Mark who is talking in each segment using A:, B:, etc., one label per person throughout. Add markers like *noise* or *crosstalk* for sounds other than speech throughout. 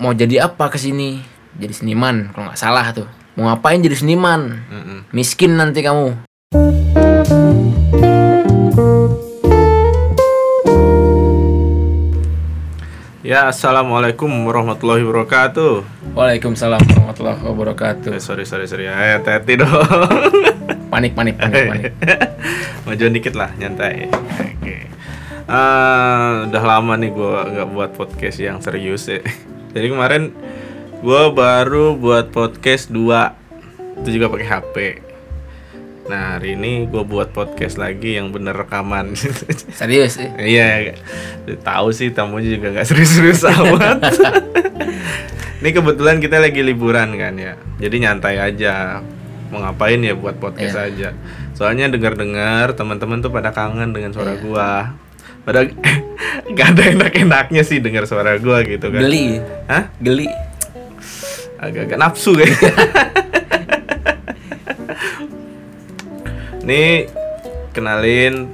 A: mau jadi apa ke sini? Jadi seniman kalau nggak salah tuh. Mau ngapain jadi seniman?
B: Mm-mm.
A: Miskin nanti kamu.
B: Ya, assalamualaikum warahmatullahi wabarakatuh.
A: Waalaikumsalam warahmatullahi wabarakatuh.
B: Eh, sorry, sorry, sorry. Ayo, hati-hati dong. *laughs*
A: Panik panik panik panik. *laughs*
B: Majuan dikit lah, nyantai. Oke. Eh, udah lama nih gue nggak buat podcast yang serius ya. Jadi kemarin gue baru buat podcast 2 itu juga pakai HP. Nah hari ini gue buat podcast lagi yang bener rekaman. *laughs*
A: Serius sih.
B: Iya, tahu sih tamunya juga nggak serius-serius amat. *laughs* Ini kebetulan kita lagi liburan kan ya, jadi nyantai aja. Mau ngapain ya buat podcast
A: Iya.
B: aja. Soalnya dengar-dengar teman-teman tuh pada kangen dengan suara
A: Iya.
B: gua. Pada gak ada enak-enaknya sih dengar suara gua gitu kan.
A: Geli.
B: Hah?
A: Geli.
B: Agak-agak nafsu kayak. *laughs* Nih kenalin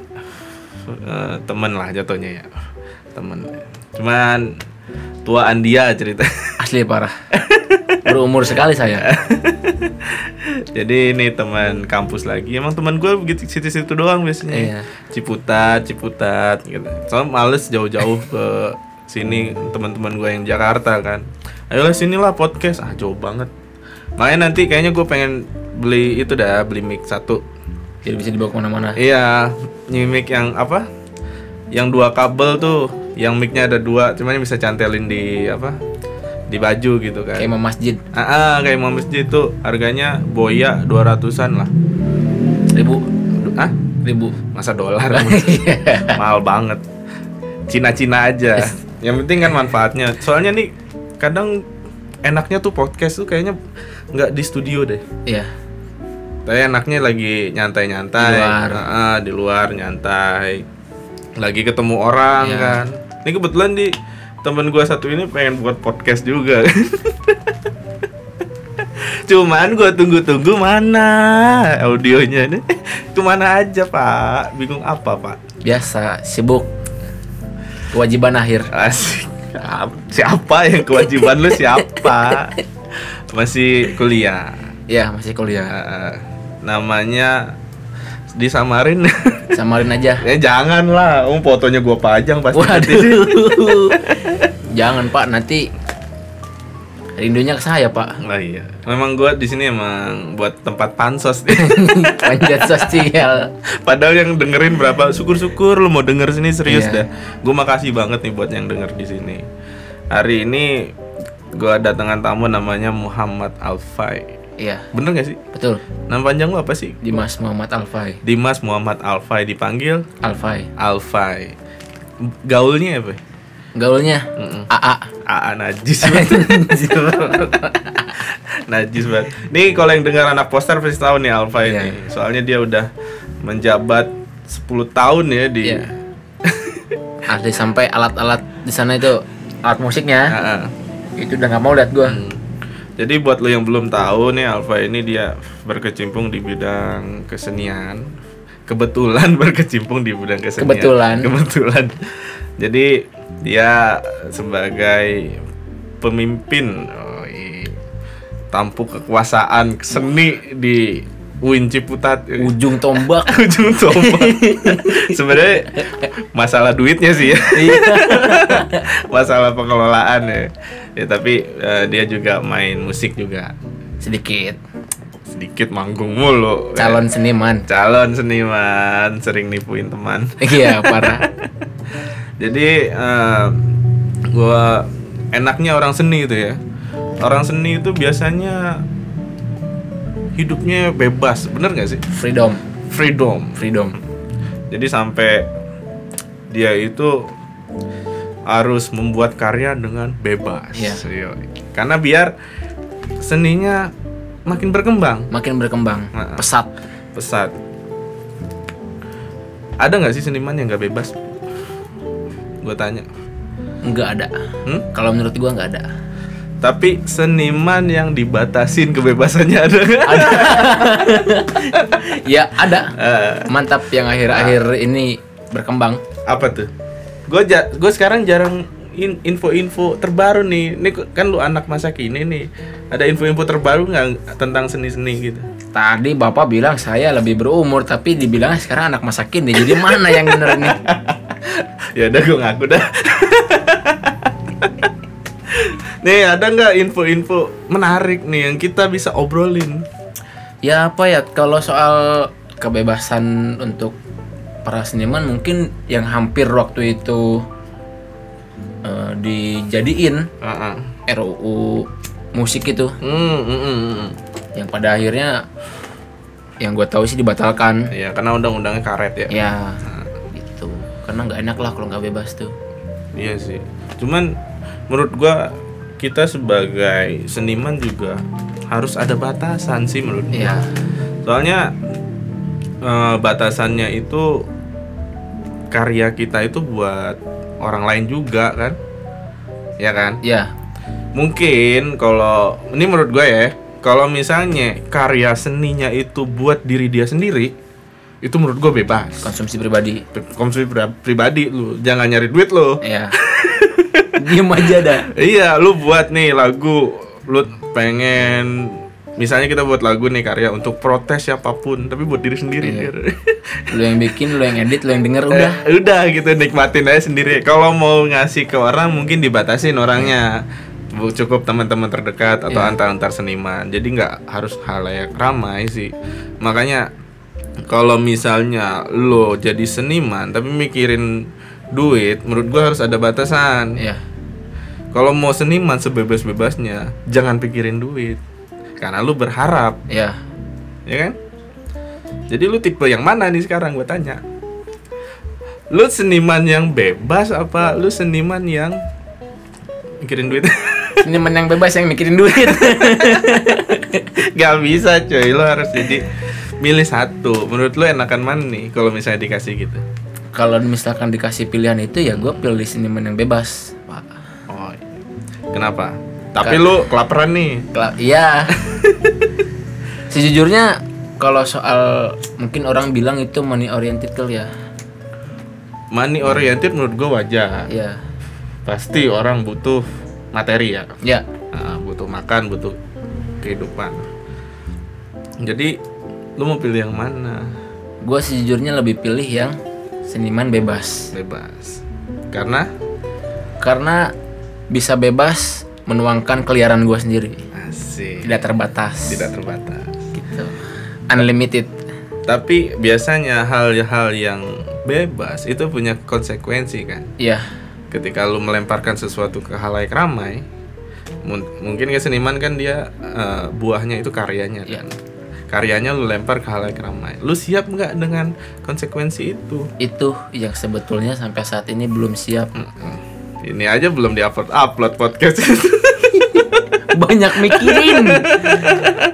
B: eh, temen lah jatuhnya ya temen cuman tuaan dia cerita
A: Asli parah. *laughs* Berumur sekali saya. *laughs*
B: jadi ini teman kampus lagi emang teman gue begitu situ-situ doang biasanya
A: Iya.
B: Ciputat Ciputat gitu soalnya males jauh-jauh ke sini teman-teman gue yang Jakarta kan ayolah sinilah podcast ah jauh banget makanya nanti kayaknya gue pengen beli itu dah beli mic satu
A: Jadi bisa dibawa ke
B: mana-mana. Iya, mic yang apa? Yang dua kabel tuh, yang micnya ada dua, cuman bisa cantelin di apa? Di baju gitu kan.
A: Kayak imam masjid.
B: Ah, ah, kayak mau masjid tuh harganya boya 200-an lah.
A: Ribu.
B: Ah,
A: Ribu.
B: masa dolar *laughs* mahal banget. Cina-cina aja. Yang penting kan manfaatnya. Soalnya nih kadang enaknya tuh podcast tuh kayaknya nggak di studio deh.
A: Iya.
B: Tapi enaknya lagi nyantai-nyantai
A: Di luar.
B: Heeh, di luar nyantai Lagi ketemu orang
A: Iya.
B: kan Ini kebetulan di temen gua satu ini pengen buat podcast juga *laughs* Cuman gua tunggu-tunggu mana audionya nih Ke mana aja pak Bingung apa pak
A: Biasa sibuk. Kewajiban akhir.
B: Asik Siapa yang kewajiban lu siapa *laughs* Masih kuliah
A: Iya, masih kuliah.
B: Heeh. Namanya disamarin *laughs*
A: Samarin aja.
B: Eh jangan lah, um fotonya gua pajang pasti.
A: Waduh. *laughs* Jangan Pak, nanti rindunya ke saya Pak.
B: Oh iya. Memang gua di sini emang buat tempat pansos. *laughs*
A: Panjat sosial.
B: Padahal yang dengerin berapa? Syukur-syukur lu mau denger sini serius
A: Iya.
B: dah. Gua makasih banget nih buat yang denger di sini. Hari ini gua datangan tamu namanya Muhammad Alfai.
A: Iya,
B: Bener gak sih?
A: betul.
B: Nama panjang lu apa sih?
A: Dimas Muhammad Alfai.
B: Dimas Muhammad Alfai dipanggil
A: Alfai.
B: Alfai. Gaulnya apa?
A: Gaulnya
B: Mm-mm.
A: AA.
B: Aa najis banget. *laughs* najis banget. Nih kalau yang dengar anak poster pasti tahu nih Alfa
A: Iya.
B: ini. Soalnya dia udah menjabat 10 tahun ya di
A: Iya. Sampai alat-alat di sana itu alat musiknya
B: Ah, ah.
A: itu udah nggak mau lihat gua.
B: Hmm. Jadi buat lo yang belum tahu nih Alfa ini dia berkecimpung di bidang kesenian. Kebetulan *laughs* berkecimpung di bidang kesenian.
A: Kebetulan.
B: Kebetulan. Jadi dia sebagai pemimpin oh, tampuk kekuasaan seni di UIN Ciputat.
A: Ujung tombak. *laughs*
B: Ujung tombak. Sebenarnya masalah duitnya sih ya. *laughs* masalah pengelolaan ya. Ya tapi eh, dia juga main musik juga.
A: Sedikit.
B: Sedikit manggung mulu.
A: Calon seniman.
B: calon seniman sering nipuin teman.
A: Iya, *laughs* parah.
B: Jadi eh, gua enaknya orang seni itu ya. Orang seni itu biasanya hidupnya bebas, bener nggak sih?
A: Freedom.
B: Freedom.
A: Freedom.
B: Jadi sampai dia itu harus membuat karya dengan bebas.
A: Iya.
B: Yoi. Karena biar seninya makin berkembang,
A: Makin berkembang. Pesat.
B: pesat. Ada nggak sih seniman yang nggak bebas? Gue tanya.
A: Nggak ada.
B: Hmm?
A: Kalau menurut gua nggak ada.
B: Tapi seniman yang dibatasin kebebasannya ada nggak?
A: Ada. *laughs* ya ada.
B: Eh,
A: Mantap yang akhir-akhir ini berkembang.
B: apa tuh? Gue ja gue sekarang jarang in- info-info terbaru nih. Ini kan lu anak masa kini nih. Ada info-info terbaru nggak tentang seni-seni gitu?
A: Tadi bapak bilang saya lebih berumur, tapi dibilang sekarang anak masa kini. Jadi mana yang bener nih? *laughs*
B: ya udah gue ngaku dah. *laughs* nih ada nggak info-info menarik nih yang kita bisa obrolin?
A: Ya apa ya kalau soal kebebasan untuk para seniman mungkin yang hampir waktu itu eh, dijadiin
B: Heeh.
A: RUU musik itu
B: hmm, hmm.
A: yang pada akhirnya yang gue tahu sih dibatalkan
B: Ya karena undang-undangnya karet ya.
A: ya gitu karena nggak enak lah kalau nggak bebas tuh
B: Iya sih. Cuman menurut gua kita sebagai seniman juga harus ada batasan sih menurut
A: ya
B: Soalnya eh, batasannya itu karya kita itu buat orang lain juga kan. Ya kan?
A: ya
B: Mungkin kalau ini menurut gue ya, kalau misalnya karya seninya itu buat diri dia sendiri, itu menurut gue bebas.
A: konsumsi pribadi
B: Konsumsi pri- pribadi lu, jangan nyari duit lu.
A: ya *laughs* diem aja dah
B: Iya, lu buat nih lagu, lu pengen misalnya kita buat lagu nih karya untuk protes siapa pun, tapi buat diri sendiri.
A: Iya. lu yang bikin lu yang edit lu yang denger udah
B: Eh, udah gitu nikmatin aja sendiri. Kalau mau ngasih ke orang mungkin dibatasin orangnya. Cukup teman-teman terdekat atau
A: Iya.
B: antar-antar seniman. Jadi nggak harus halayak ramai sih. Makanya kalau misalnya lo jadi seniman tapi mikirin duit, menurut gua harus ada batasan.
A: ya
B: Kalau mau seniman sebebas-bebasnya, jangan pikirin duit. Karena lu berharap,
A: ya
B: ya kan? Jadi lu tipe yang mana nih sekarang gue tanya? Lu seniman yang bebas apa lu seniman yang mikirin duit? *laughs*
A: seniman yang bebas yang mikirin duit *laughs*
B: Gak bisa coy, lu harus jadi milih satu. Menurut lu enakan mana nih kalau misalnya dikasih gitu?
A: Kalau misalkan dikasih pilihan itu ya gue pilih seniman yang bebas pak
B: Oh, kenapa? Tapi lu kelaparan nih.
A: Kela- iya *laughs* sejujurnya kalau soal mungkin orang bilang itu money oriented kali ya
B: Money oriented menurut gue wajar.
A: ya
B: Pasti orang butuh materi ya.
A: ya
B: Nah, butuh makan, butuh kehidupan. Jadi lu mau pilih yang mana?
A: gue sejujurnya lebih pilih yang seniman bebas
B: Bebas. Karena
A: karena bisa bebas menuangkan keliaran gue sendiri
B: asik,
A: tidak terbatas
B: tidak terbatas.
A: gitu unlimited
B: Tapi biasanya hal-hal yang bebas itu punya konsekuensi kan.
A: ya
B: Ketika lu melemparkan sesuatu ke halayak ramai, mun- mungkin ke seniman kan dia eh, buahnya itu karyanya
A: Iya.
B: kan. Karyanya lu lempar ke halayak ramai. Lu siap nggak dengan konsekuensi itu?
A: itu yang sebetulnya sampai saat ini belum siap.
B: Ini aja belum diupload upload podcast. *laughs*
A: banyak mikirin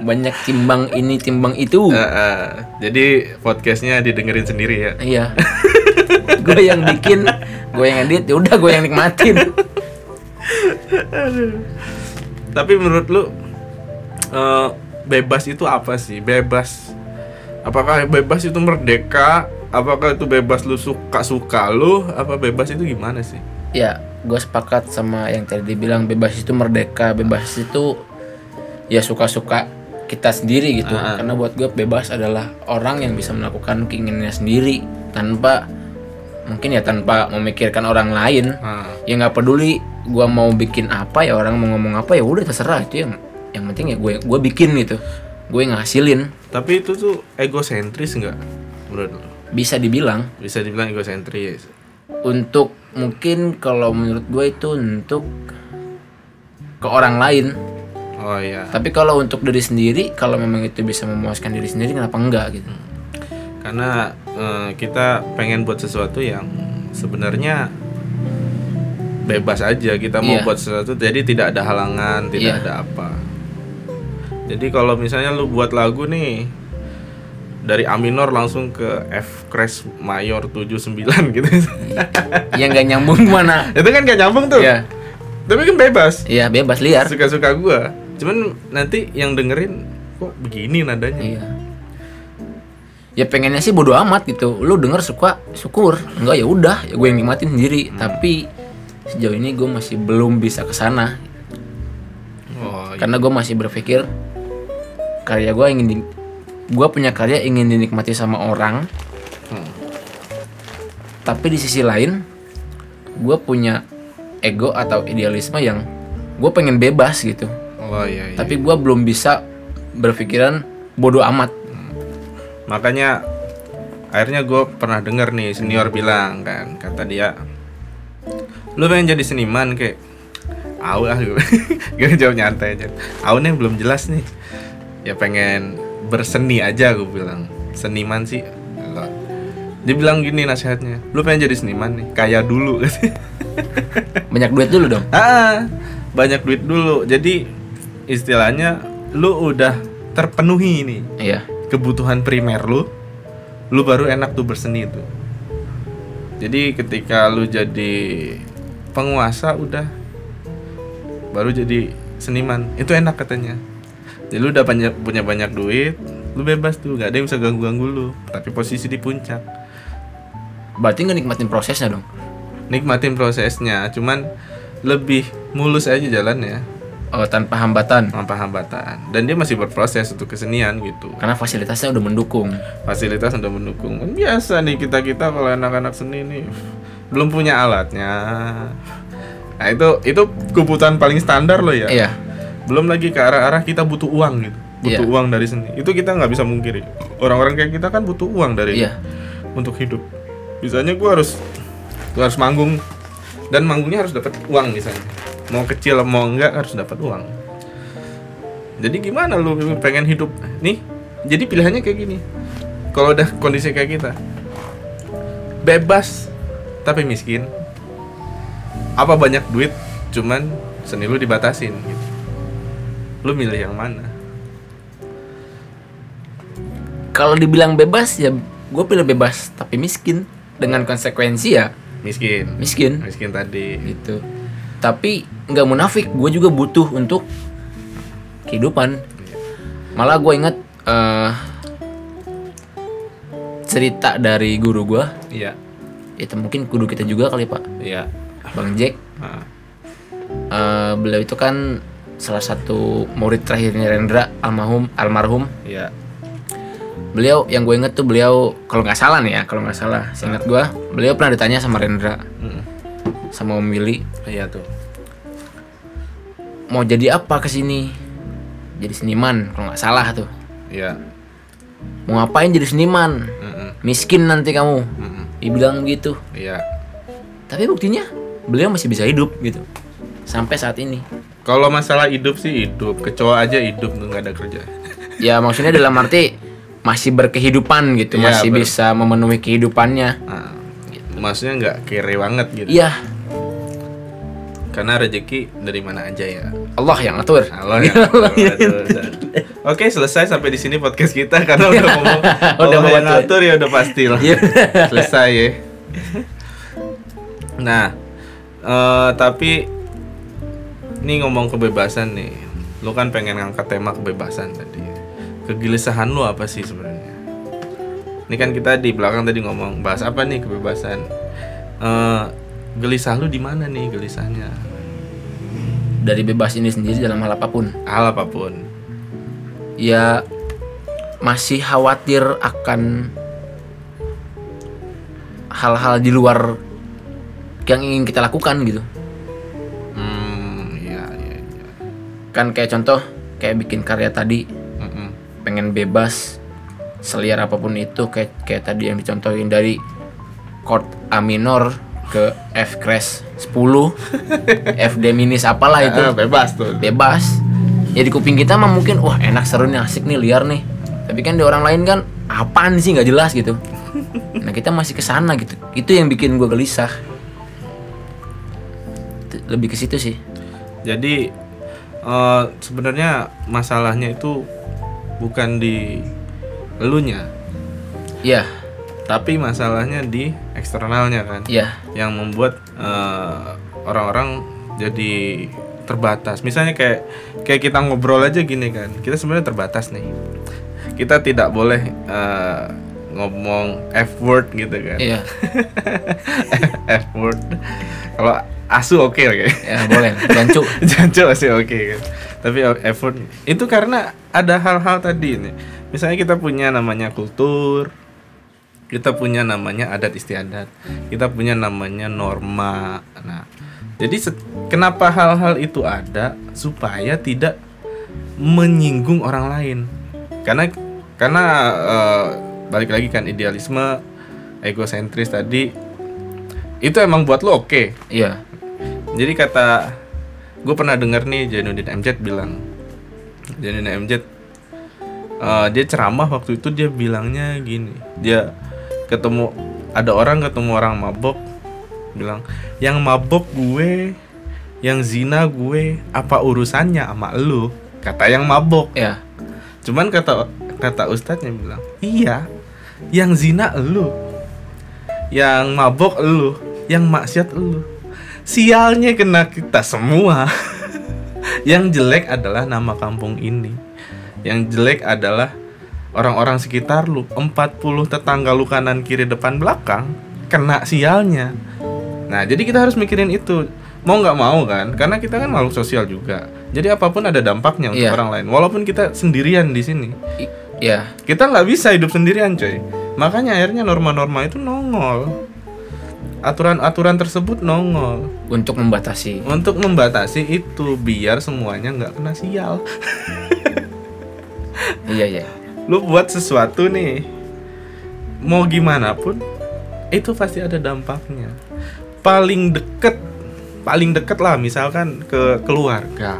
A: banyak timbang ini timbang itu
B: Eh, eh, jadi podcastnya didengerin sendiri ya.
A: iya gue yang bikin gue yang edit ya udah gue yang nikmatin
B: Tapi menurut lu eh, bebas itu apa sih? Bebas. Apakah bebas itu merdeka? Apakah itu bebas lu suka suka lu? Apa bebas itu gimana sih?
A: ya gue sepakat sama yang tadi dibilang bebas itu merdeka bebas itu ya suka-suka kita sendiri gitu
B: Ah.
A: karena buat gue bebas adalah orang yang bisa melakukan keinginannya sendiri tanpa mungkin ya tanpa memikirkan orang lain
B: Nah,
A: ya nggak peduli gue mau bikin apa ya orang mau ngomong apa ya udah terserah itu yang yang penting ya gue gue bikin gitu gue ngasilin
B: tapi itu tuh egosentris nggak menurut lu?
A: bisa dibilang
B: Bisa dibilang egosentris.
A: untuk mungkin kalau menurut gue itu untuk ke orang lain
B: Oh iya.
A: tapi kalau untuk diri sendiri kalau memang itu bisa memuaskan diri sendiri kenapa enggak gitu
B: Karena eh, kita pengen buat sesuatu yang sebenarnya bebas aja kita mau
A: Iya.
B: buat sesuatu jadi tidak ada halangan tidak
A: Iya.
B: ada apa jadi kalau misalnya lu buat lagu nih dari A minor langsung ke F crash mayor 79 gitu. *laughs*
A: Yang nggak nyambung mana?
B: Itu kan gak nyambung tuh.
A: Ya
B: tapi kan bebas.
A: Iya bebas liar.
B: Suka-suka gua. Cuman nanti yang dengerin kok begini nadanya?
A: Iya. Ya pengennya sih bodo amat gitu. Lu denger suka syukur. Enggak ya udah. Ya gue yang nikmatin sendiri. Tapi sejauh ini gue masih belum bisa ke sana.
B: Oh,
A: karena gue masih berpikir karya gue ingin di, gue punya karya ingin dinikmati sama orang.
B: Hmm.
A: tapi di sisi lain gue punya ego atau idealisme yang gue pengen bebas gitu.
B: Oh iya, iya.
A: tapi gue belum bisa berpikiran bodoh amat.
B: Makanya akhirnya gue pernah denger nih senior bilang kan kata dia lu pengen jadi seniman kayak Aw ah gue jawab nyantai aja. Aw nih belum jelas nih ya pengen berseni aja gue bilang. Seniman sih enggak. dia bilang gini nasihatnya lu pengen jadi seniman nih kaya dulu. *laughs*
A: Banyak duit dulu dong?
B: Ah banyak duit dulu. Jadi istilahnya lu udah terpenuhi nih
A: iya.
B: Kebutuhan primer lu lu baru enak tuh berseni tuh jadi ketika lu jadi penguasa udah. Baru jadi seniman. Itu enak katanya jadi lu udah banyak punya banyak duit lu bebas tuh gak ada yang bisa ganggu ganggu lu tapi posisi di puncak.
A: Berarti nggak nikmatin prosesnya dong?
B: Nikmatin prosesnya cuman lebih mulus aja jalannya.
A: Oh, tanpa hambatan?
B: Tanpa hambatan. Dan dia masih berproses untuk kesenian gitu.
A: Karena fasilitasnya udah mendukung.
B: Fasilitas udah mendukung. Biasa nih kita kita kalau anak-anak seni nih belum punya alatnya. Nah itu itu kebutuhan paling standar loh ya.
A: Iya
B: belum lagi ke arah-arah kita butuh uang gitu. Butuh
A: Iya.
B: uang dari seni. Itu kita nggak bisa mungkiri. Orang-orang kayak kita kan butuh uang dari
A: iya.
B: untuk hidup. Misalnya gua harus gua harus manggung. Dan manggungnya harus dapat uang misalnya. Mau kecil mau enggak harus dapat uang. Jadi gimana lu pengen hidup? Nih jadi pilihannya kayak gini. Kalau udah kondisi kayak kita bebas tapi miskin. Apa banyak duit cuman seni lu dibatasin gitu lu milih yang mana?
A: Kalau dibilang bebas ya gue pilih bebas tapi miskin. Dengan konsekuensi ya
B: miskin.
A: miskin.
B: Miskin tadi.
A: Gitu. Tapi nggak munafik gue juga butuh untuk kehidupan. Malah gue inget eh, cerita dari guru gue
B: iya.
A: Itu mungkin guru kita juga kali pak.
B: Iya.
A: Bang Jack.
B: Nah,
A: Eh, beliau itu kan salah satu murid terakhirnya Rendra almarhum almarhum.
B: Iya.
A: Beliau yang gue inget tuh beliau kalau nggak salah nih ya kalau nggak salah seingat gue beliau pernah ditanya sama Rendra
B: Mm.
A: sama Om Willy.
B: Iya tuh.
A: Mau jadi apa ke sini jadi seniman kalau nggak salah tuh.
B: Iya.
A: Mau ngapain jadi seniman?
B: Mm-mm.
A: miskin nanti kamu.
B: Mm-mm.
A: dibilang begitu.
B: Iya.
A: Tapi buktinya beliau masih bisa hidup gitu. Sampai saat ini
B: kalau masalah hidup sih hidup kecoa aja hidup tuh nggak ada kerja.
A: Ya maksudnya dalam arti masih berkehidupan gitu
B: Iya,
A: masih
B: ber-
A: bisa memenuhi kehidupannya.
B: Nah, maksudnya nggak kere banget gitu.
A: Iya.
B: Karena rezeki dari mana aja ya.
A: Allah yang ngatur.
B: Allah *laughs* ya Oke selesai sampai di sini podcast kita karena udah *laughs* ngomong
A: Udah ngatur.
B: ngatur ya udah pasti lah.
A: Iya.
B: selesai ya. Nah eh, tapi ini ngomong kebebasan nih, lu kan pengen ngangkat tema kebebasan tadi. Kegelisahan lu apa sih sebenarnya? Ini kan kita di belakang tadi ngomong bahas apa nih kebebasan. Eh, gelisah lu di mana nih gelisahnya?
A: dari bebas ini sendiri dalam hal apa pun
B: Hal apa pun.
A: ya masih khawatir akan hal-hal di luar yang ingin kita lakukan gitu kan kayak contoh kayak bikin karya tadi.
B: Mm-mm.
A: pengen bebas seliar apa pun itu kayak kayak tadi yang dicontohin dari chord A minor ke F crash 10 *laughs* F D minus apalah itu.
B: Ah, bebas tuh.
A: bebas. Ya di kuping kita mah mungkin wah enak seru nih asik nih liar nih. Tapi kan di orang lain kan apaan sih nggak jelas gitu. *laughs* Nah kita masih ke sana gitu. Itu yang bikin gue gelisah. Lebih ke situ sih.
B: Jadi eh, sebenarnya masalahnya itu bukan di elunya,
A: iya
B: tapi masalahnya di eksternalnya kan,
A: iya
B: yang membuat eh, orang-orang jadi terbatas. Misalnya kayak kayak kita ngobrol aja gini kan, kita sebenarnya terbatas nih. Kita tidak boleh eh, ngomong F word gitu kan.
A: iya *laughs*
B: F word. Kalau asu oke oke
A: Ya boleh. Jancu.
B: Jancu *laughs* masih oke kan. Tapi effort itu karena ada hal-hal tadi nih. Misalnya kita punya namanya kultur, kita punya namanya adat istiadat, kita punya namanya norma. Nah, jadi kenapa hal-hal itu ada supaya tidak menyinggung orang lain? Karena karena eh, balik lagi kan idealisme, egosentris tadi itu emang buat lo oke.
A: Iya.
B: Jadi kata gue pernah denger nih Jainuddin MZ bilang Jainuddin MZ eh, dia ceramah waktu itu dia bilangnya gini dia ketemu ada orang ketemu orang mabok bilang yang mabok gue yang zina gue apa urusannya sama lu? Kata yang mabok.
A: Ya.
B: cuman kata kata ustadznya bilang iya yang zina elu yang mabok elu yang maksiat elu sialnya kena kita semua. Yang jelek adalah nama kampung ini. Yang jelek adalah orang-orang sekitar lu. 40 tetangga lu kanan kiri depan belakang kena sialnya. Nah jadi kita harus mikirin itu. Mau nggak mau kan? Karena kita kan makhluk sosial juga. Jadi apa pun ada dampaknya untuk
A: Iya.
B: orang lain. Walaupun kita sendirian di sini.
A: I- ya.
B: kita nggak bisa hidup sendirian coy makanya akhirnya norma-norma itu nongol aturan-aturan tersebut nongol.
A: Untuk membatasi.
B: untuk membatasi itu biar semuanya nggak kena sial. *laughs*
A: Iya iya.
B: lu buat sesuatu nih mau gimana pun itu pasti ada dampaknya. Paling deket paling deket lah misalkan ke keluarga.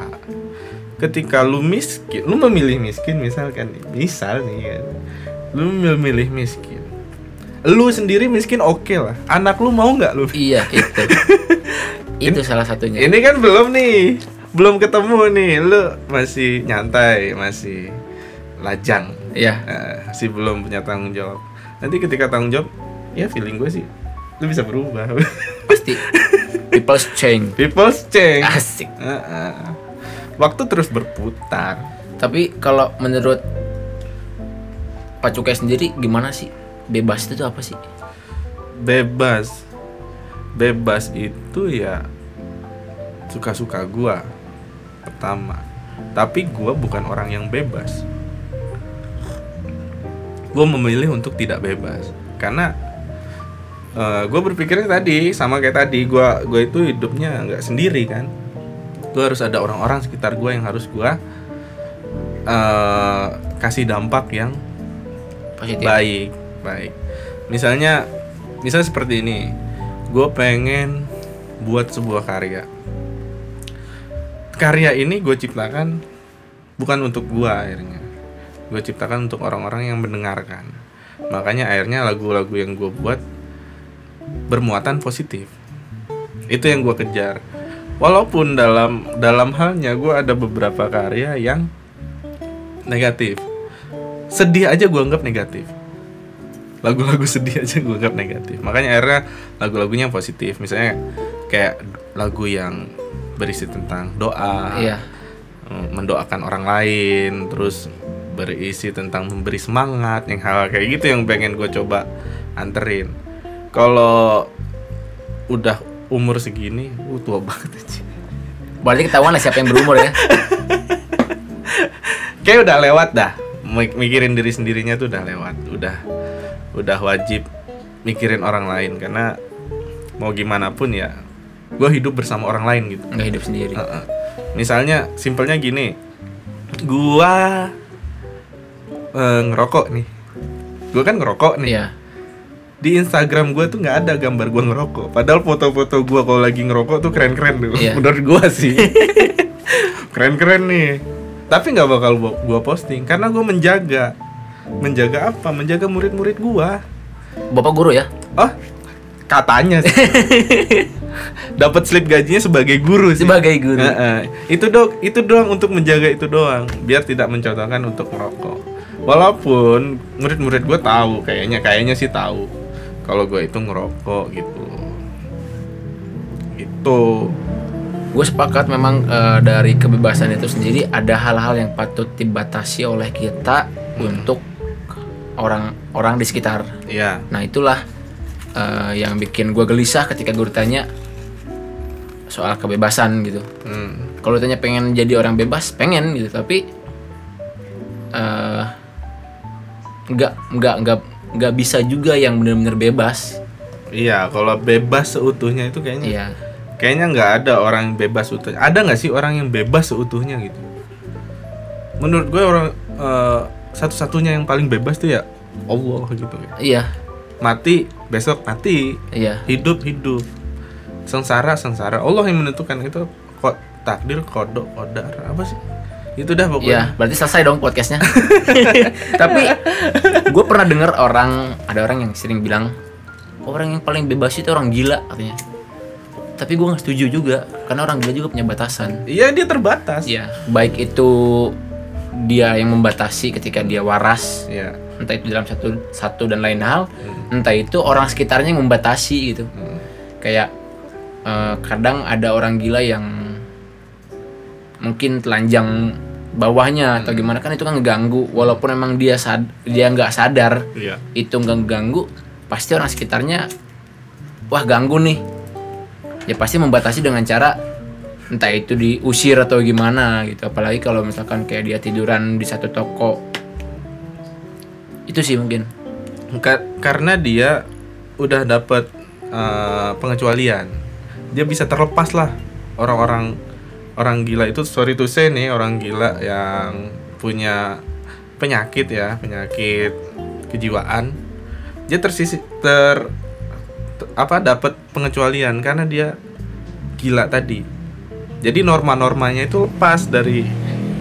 B: Ketika lu miskin lu memilih miskin misalkan misal nih kan. Lu memilih miskin lu sendiri miskin oke lah anak lu mau nggak lu
A: Iya itu. *laughs* itu salah satunya.
B: ini kan belum nih belum ketemu nih lu masih nyantai masih lajang
A: Iya.
B: Eh, masih belum punya tanggung jawab nanti ketika tanggung jawab ya feeling gue sih lu bisa berubah *laughs*
A: Pasti. People's change.
B: people's change
A: Asik.
B: Eh, eh. waktu terus berputar
A: Tapi kalau menurut Pak Cukai sendiri gimana sih? Bebas itu tuh apa sih?
B: bebas. Bebas itu ya suka-suka gua pertama. Tapi gua bukan orang yang bebas. Gue memilih untuk tidak bebas. Karena gue berpikirnya tadi sama kayak tadi gue gue itu hidupnya nggak sendiri kan. Gue harus ada orang-orang sekitar gue yang harus gue eh, kasih dampak yang
A: Positif.
B: baik baik. Misalnya misalnya seperti ini. Gue pengen buat sebuah karya. Karya ini gue ciptakan bukan untuk gue akhirnya. Gue ciptakan untuk orang-orang yang mendengarkan. Makanya akhirnya lagu-lagu yang gue buat bermuatan positif. Itu yang gue kejar. Walaupun dalam dalam halnya gue ada beberapa karya yang negatif. Sedih aja gue anggap negatif lagu-lagu sedih aja gue anggap negatif. Makanya akhirnya lagu-lagunya positif. Misalnya kayak lagu yang berisi tentang doa
A: Iya.
B: eh, mendoakan orang lain terus berisi tentang memberi semangat yang hal kayak gitu yang pengen gue coba anterin. Kalau udah umur segini uh, tua banget aja
A: Berarti ketahuan lah siapa yang berumur ya.
B: kayak udah lewat dah. Mik- mikirin diri sendirinya tuh udah lewat. Udah udah wajib mikirin orang lain karena mau gimana pun ya gue hidup bersama orang lain gitu
A: Nggak hidup sendiri.
B: Heeh. misalnya simpelnya gini gua eh, ngerokok nih gua kan ngerokok nih
A: Iya.
B: di Instagram gua tuh nggak ada gambar gua ngerokok padahal foto-foto gua kalau lagi ngerokok tuh keren-keren tuh
A: Iya. *laughs*
B: menurut gua sih *laughs* keren-keren nih tapi nggak bakal gua posting karena gua menjaga menjaga apa? Menjaga murid-murid gua.
A: Bapak guru ya?
B: oh katanya sih. *laughs* Dapat slip gajinya sebagai guru sih.
A: Sebagai guru.
B: Heeh. itu dong itu doang untuk menjaga itu doang biar tidak mencontohkan untuk merokok. Walaupun murid-murid gue tahu kayaknya kayaknya sih tahu kalau gue itu ngerokok gitu. Itu
A: Gue sepakat memang eh, dari kebebasan itu sendiri ada hal-hal yang patut dibatasi oleh kita untuk orang-orang di sekitar.
B: ya
A: Nah itulah eh, yang bikin gue gelisah ketika gue ditanya soal kebebasan gitu
B: Hmm.
A: kalau tanya pengen jadi orang bebas pengen gitu tapi eh nggak nggak nggak nggak bisa juga yang benar-benar bebas
B: Iya, kalau bebas seutuhnya itu kayaknya
A: iya
B: kayaknya nggak ada orang yang bebas seutuhnya. Ada nggak sih orang yang bebas seutuhnya gitu? Menurut gue orang eh, satu-satunya yang paling bebas tuh ya Allah gitu ya.
A: iya
B: Mati besok mati,
A: iya
B: hidup hidup, sengsara sengsara. Allah yang menentukan itu kok takdir kodok kodar apa sih? Itu dah
A: iya
B: pokoknya.
A: berarti selesai dong podcastnya *laughs* tapi gue pernah dengar orang ada orang yang sering bilang orang yang paling bebas itu orang gila katanya tapi gue nggak setuju juga karena orang gila juga punya batasan
B: Iya dia terbatas.
A: Iya, baik itu dia yang membatasi ketika dia waras,
B: Iya.
A: entah itu dalam satu satu dan lain hal, entah itu orang sekitarnya yang membatasi gitu.
B: Hmm.
A: Kayak eh, kadang ada orang gila yang mungkin telanjang bawahnya atau gimana kan itu kan ngeganggu walaupun emang dia sad dia nggak sadar
B: Iya.
A: itu nggak ganggu pasti orang sekitarnya wah ganggu nih ya pasti membatasi dengan cara entah itu diusir atau gimana gitu. Apalagi kalau misalkan kayak dia tiduran di satu toko. Itu sih mungkin.
B: Ka- karena dia udah dapat eh, pengecualian. Dia bisa terlepas lah. Orang-orang orang gila itu sorry to say nih orang gila yang punya penyakit ya penyakit kejiwaan. Dia tersisi ter, t- apa dapat pengecualian karena dia gila tadi jadi norma-normanya itu lepas dari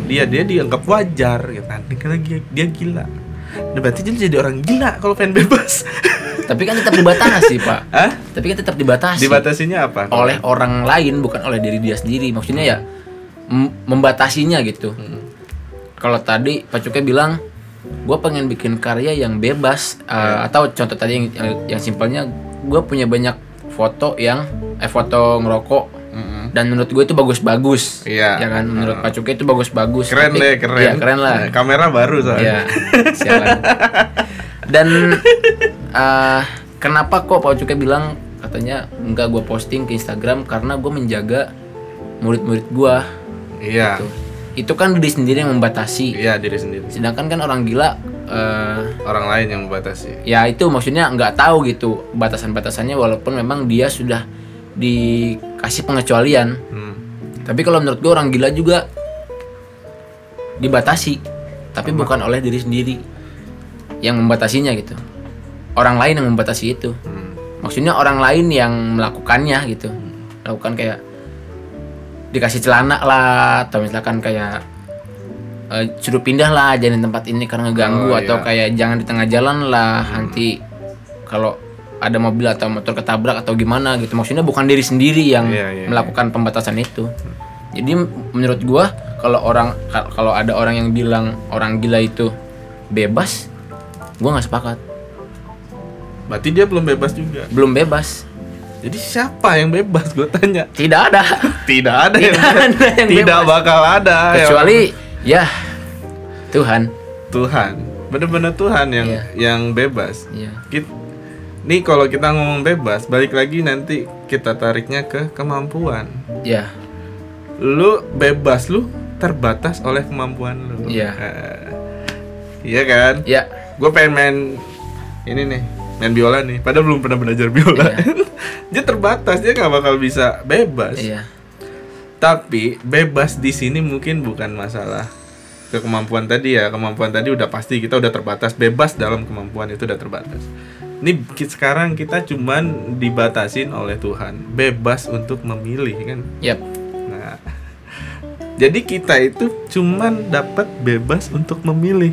B: dia dia dianggap wajar gitu kan. Dia, dia gila. Nah, berarti dia jadi orang gila kalau pengen bebas. *laughs*
A: tapi kan tetap dibatasi pak.
B: Hah?
A: tapi kan tetap dibatasi.
B: Dibatasinya apa?
A: oleh orang lain bukan oleh diri dia sendiri. Maksudnya ya mem- membatasinya gitu. Kalau tadi Pak Cukai bilang gue pengen bikin karya yang bebas. Uh, atau contoh tadi yang yang, yang simpelnya gue punya banyak foto yang eh foto ngerokok. Dan menurut gue itu bagus-bagus
B: Iya.
A: ya kan menurut Pak Cukai itu bagus-bagus
B: Keren
A: Tapi-
B: deh, keren.
A: iya, keren lah
B: Kamera baru
A: Iya,
B: soalnya.
A: sialan. Dan eh, kenapa kok Pak Cukai bilang katanya enggak gue posting ke Instagram karena gue menjaga murid-murid gue.
B: Iya.
A: Tuh. Itu kan diri sendiri yang membatasi.
B: Iya, diri sendiri.
A: Sedangkan kan orang gila eh,
B: Orang lain yang membatasi.
A: ya itu maksudnya nggak tahu gitu batasan-batasannya walaupun memang dia sudah dikasih pengecualian.
B: Hmm.
A: Tapi kalau menurut gue orang gila juga dibatasi, tapi bukan oleh diri sendiri yang membatasinya gitu. Orang lain yang membatasi itu.
B: Hmm.
A: Maksudnya orang lain yang melakukannya gitu. Melakukan kayak dikasih celana lah atau misalkan kayak eh, suruh pindah lah jangan di tempat ini karena ngeganggu
B: Oh,
A: atau
B: iya.
A: kayak jangan di tengah jalan lah nanti kalau ada mobil atau motor ketabrak atau gimana gitu maksudnya bukan diri sendiri yang
B: Iya, iya,
A: melakukan pembatasan itu jadi menurut gua kalau orang ka- kalau ada orang yang bilang orang gila itu bebas gua nggak sepakat
B: Berarti dia belum bebas juga.
A: belum bebas
B: Jadi siapa yang bebas? Gue tanya.
A: tidak ada
B: Tidak ada yang,
A: Tidak ada yang
B: tidak
A: bebas.
B: bakal ada. yang-
A: kecuali ya Tuhan
B: Tuhan. Bener-bener Tuhan yang
A: Iya.
B: yang bebas.
A: ya
B: Kit- nih kalau kita ngomong bebas, balik lagi nanti kita tariknya ke kemampuan.
A: ya
B: Lu bebas, lu terbatas oleh kemampuan lu.
A: Iya.
B: Eh, iya kan?
A: ya
B: Gue pengen main ini nih, main biola nih. Padahal belum pernah belajar biola. *laughs* dia terbatas, dia nggak bakal bisa bebas.
A: iya
B: Tapi bebas di sini mungkin bukan masalah ke kemampuan tadi ya. Kemampuan tadi udah pasti kita udah terbatas. Bebas dalam kemampuan itu udah terbatas. Ini sekarang kita cuman dibatasin oleh Tuhan. Bebas untuk memilih kan.
A: yap
B: Nah. *laughs* Jadi kita itu cuman dapat bebas untuk memilih.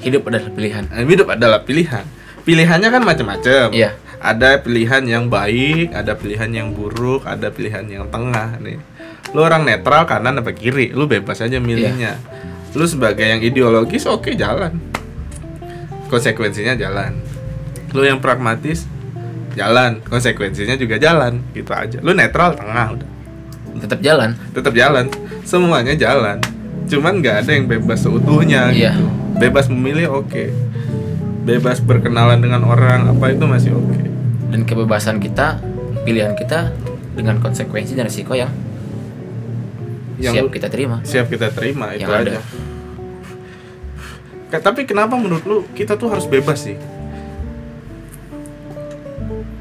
A: hidup adalah pilihan
B: Nah, hidup adalah pilihan. Pilihannya kan macam-macam.
A: Iya.
B: Ada pilihan yang baik, ada pilihan yang buruk, ada pilihan yang tengah nih. Lu orang netral kanan apa kiri, lu bebas aja milihnya. Lu sebagai yang ideologis oke jalan. Konsekuensinya jalan. Lu yang pragmatis jalan, konsekuensinya juga jalan, gitu aja. Lu netral tengah udah.
A: tetap jalan
B: Tetap jalan. Semuanya jalan. Cuman nggak ada yang bebas seutuhnya
A: Iya.
B: gitu. Bebas memilih oke. Bebas berkenalan dengan orang apa itu masih oke.
A: dan kebebasan kita pilihan kita dengan konsekuensi dan resiko yang,
B: Yang
A: siap kita terima
B: siap kita terima itu
A: Yang ada.
B: aja tapi kenapa menurut lu kita tuh harus bebas sih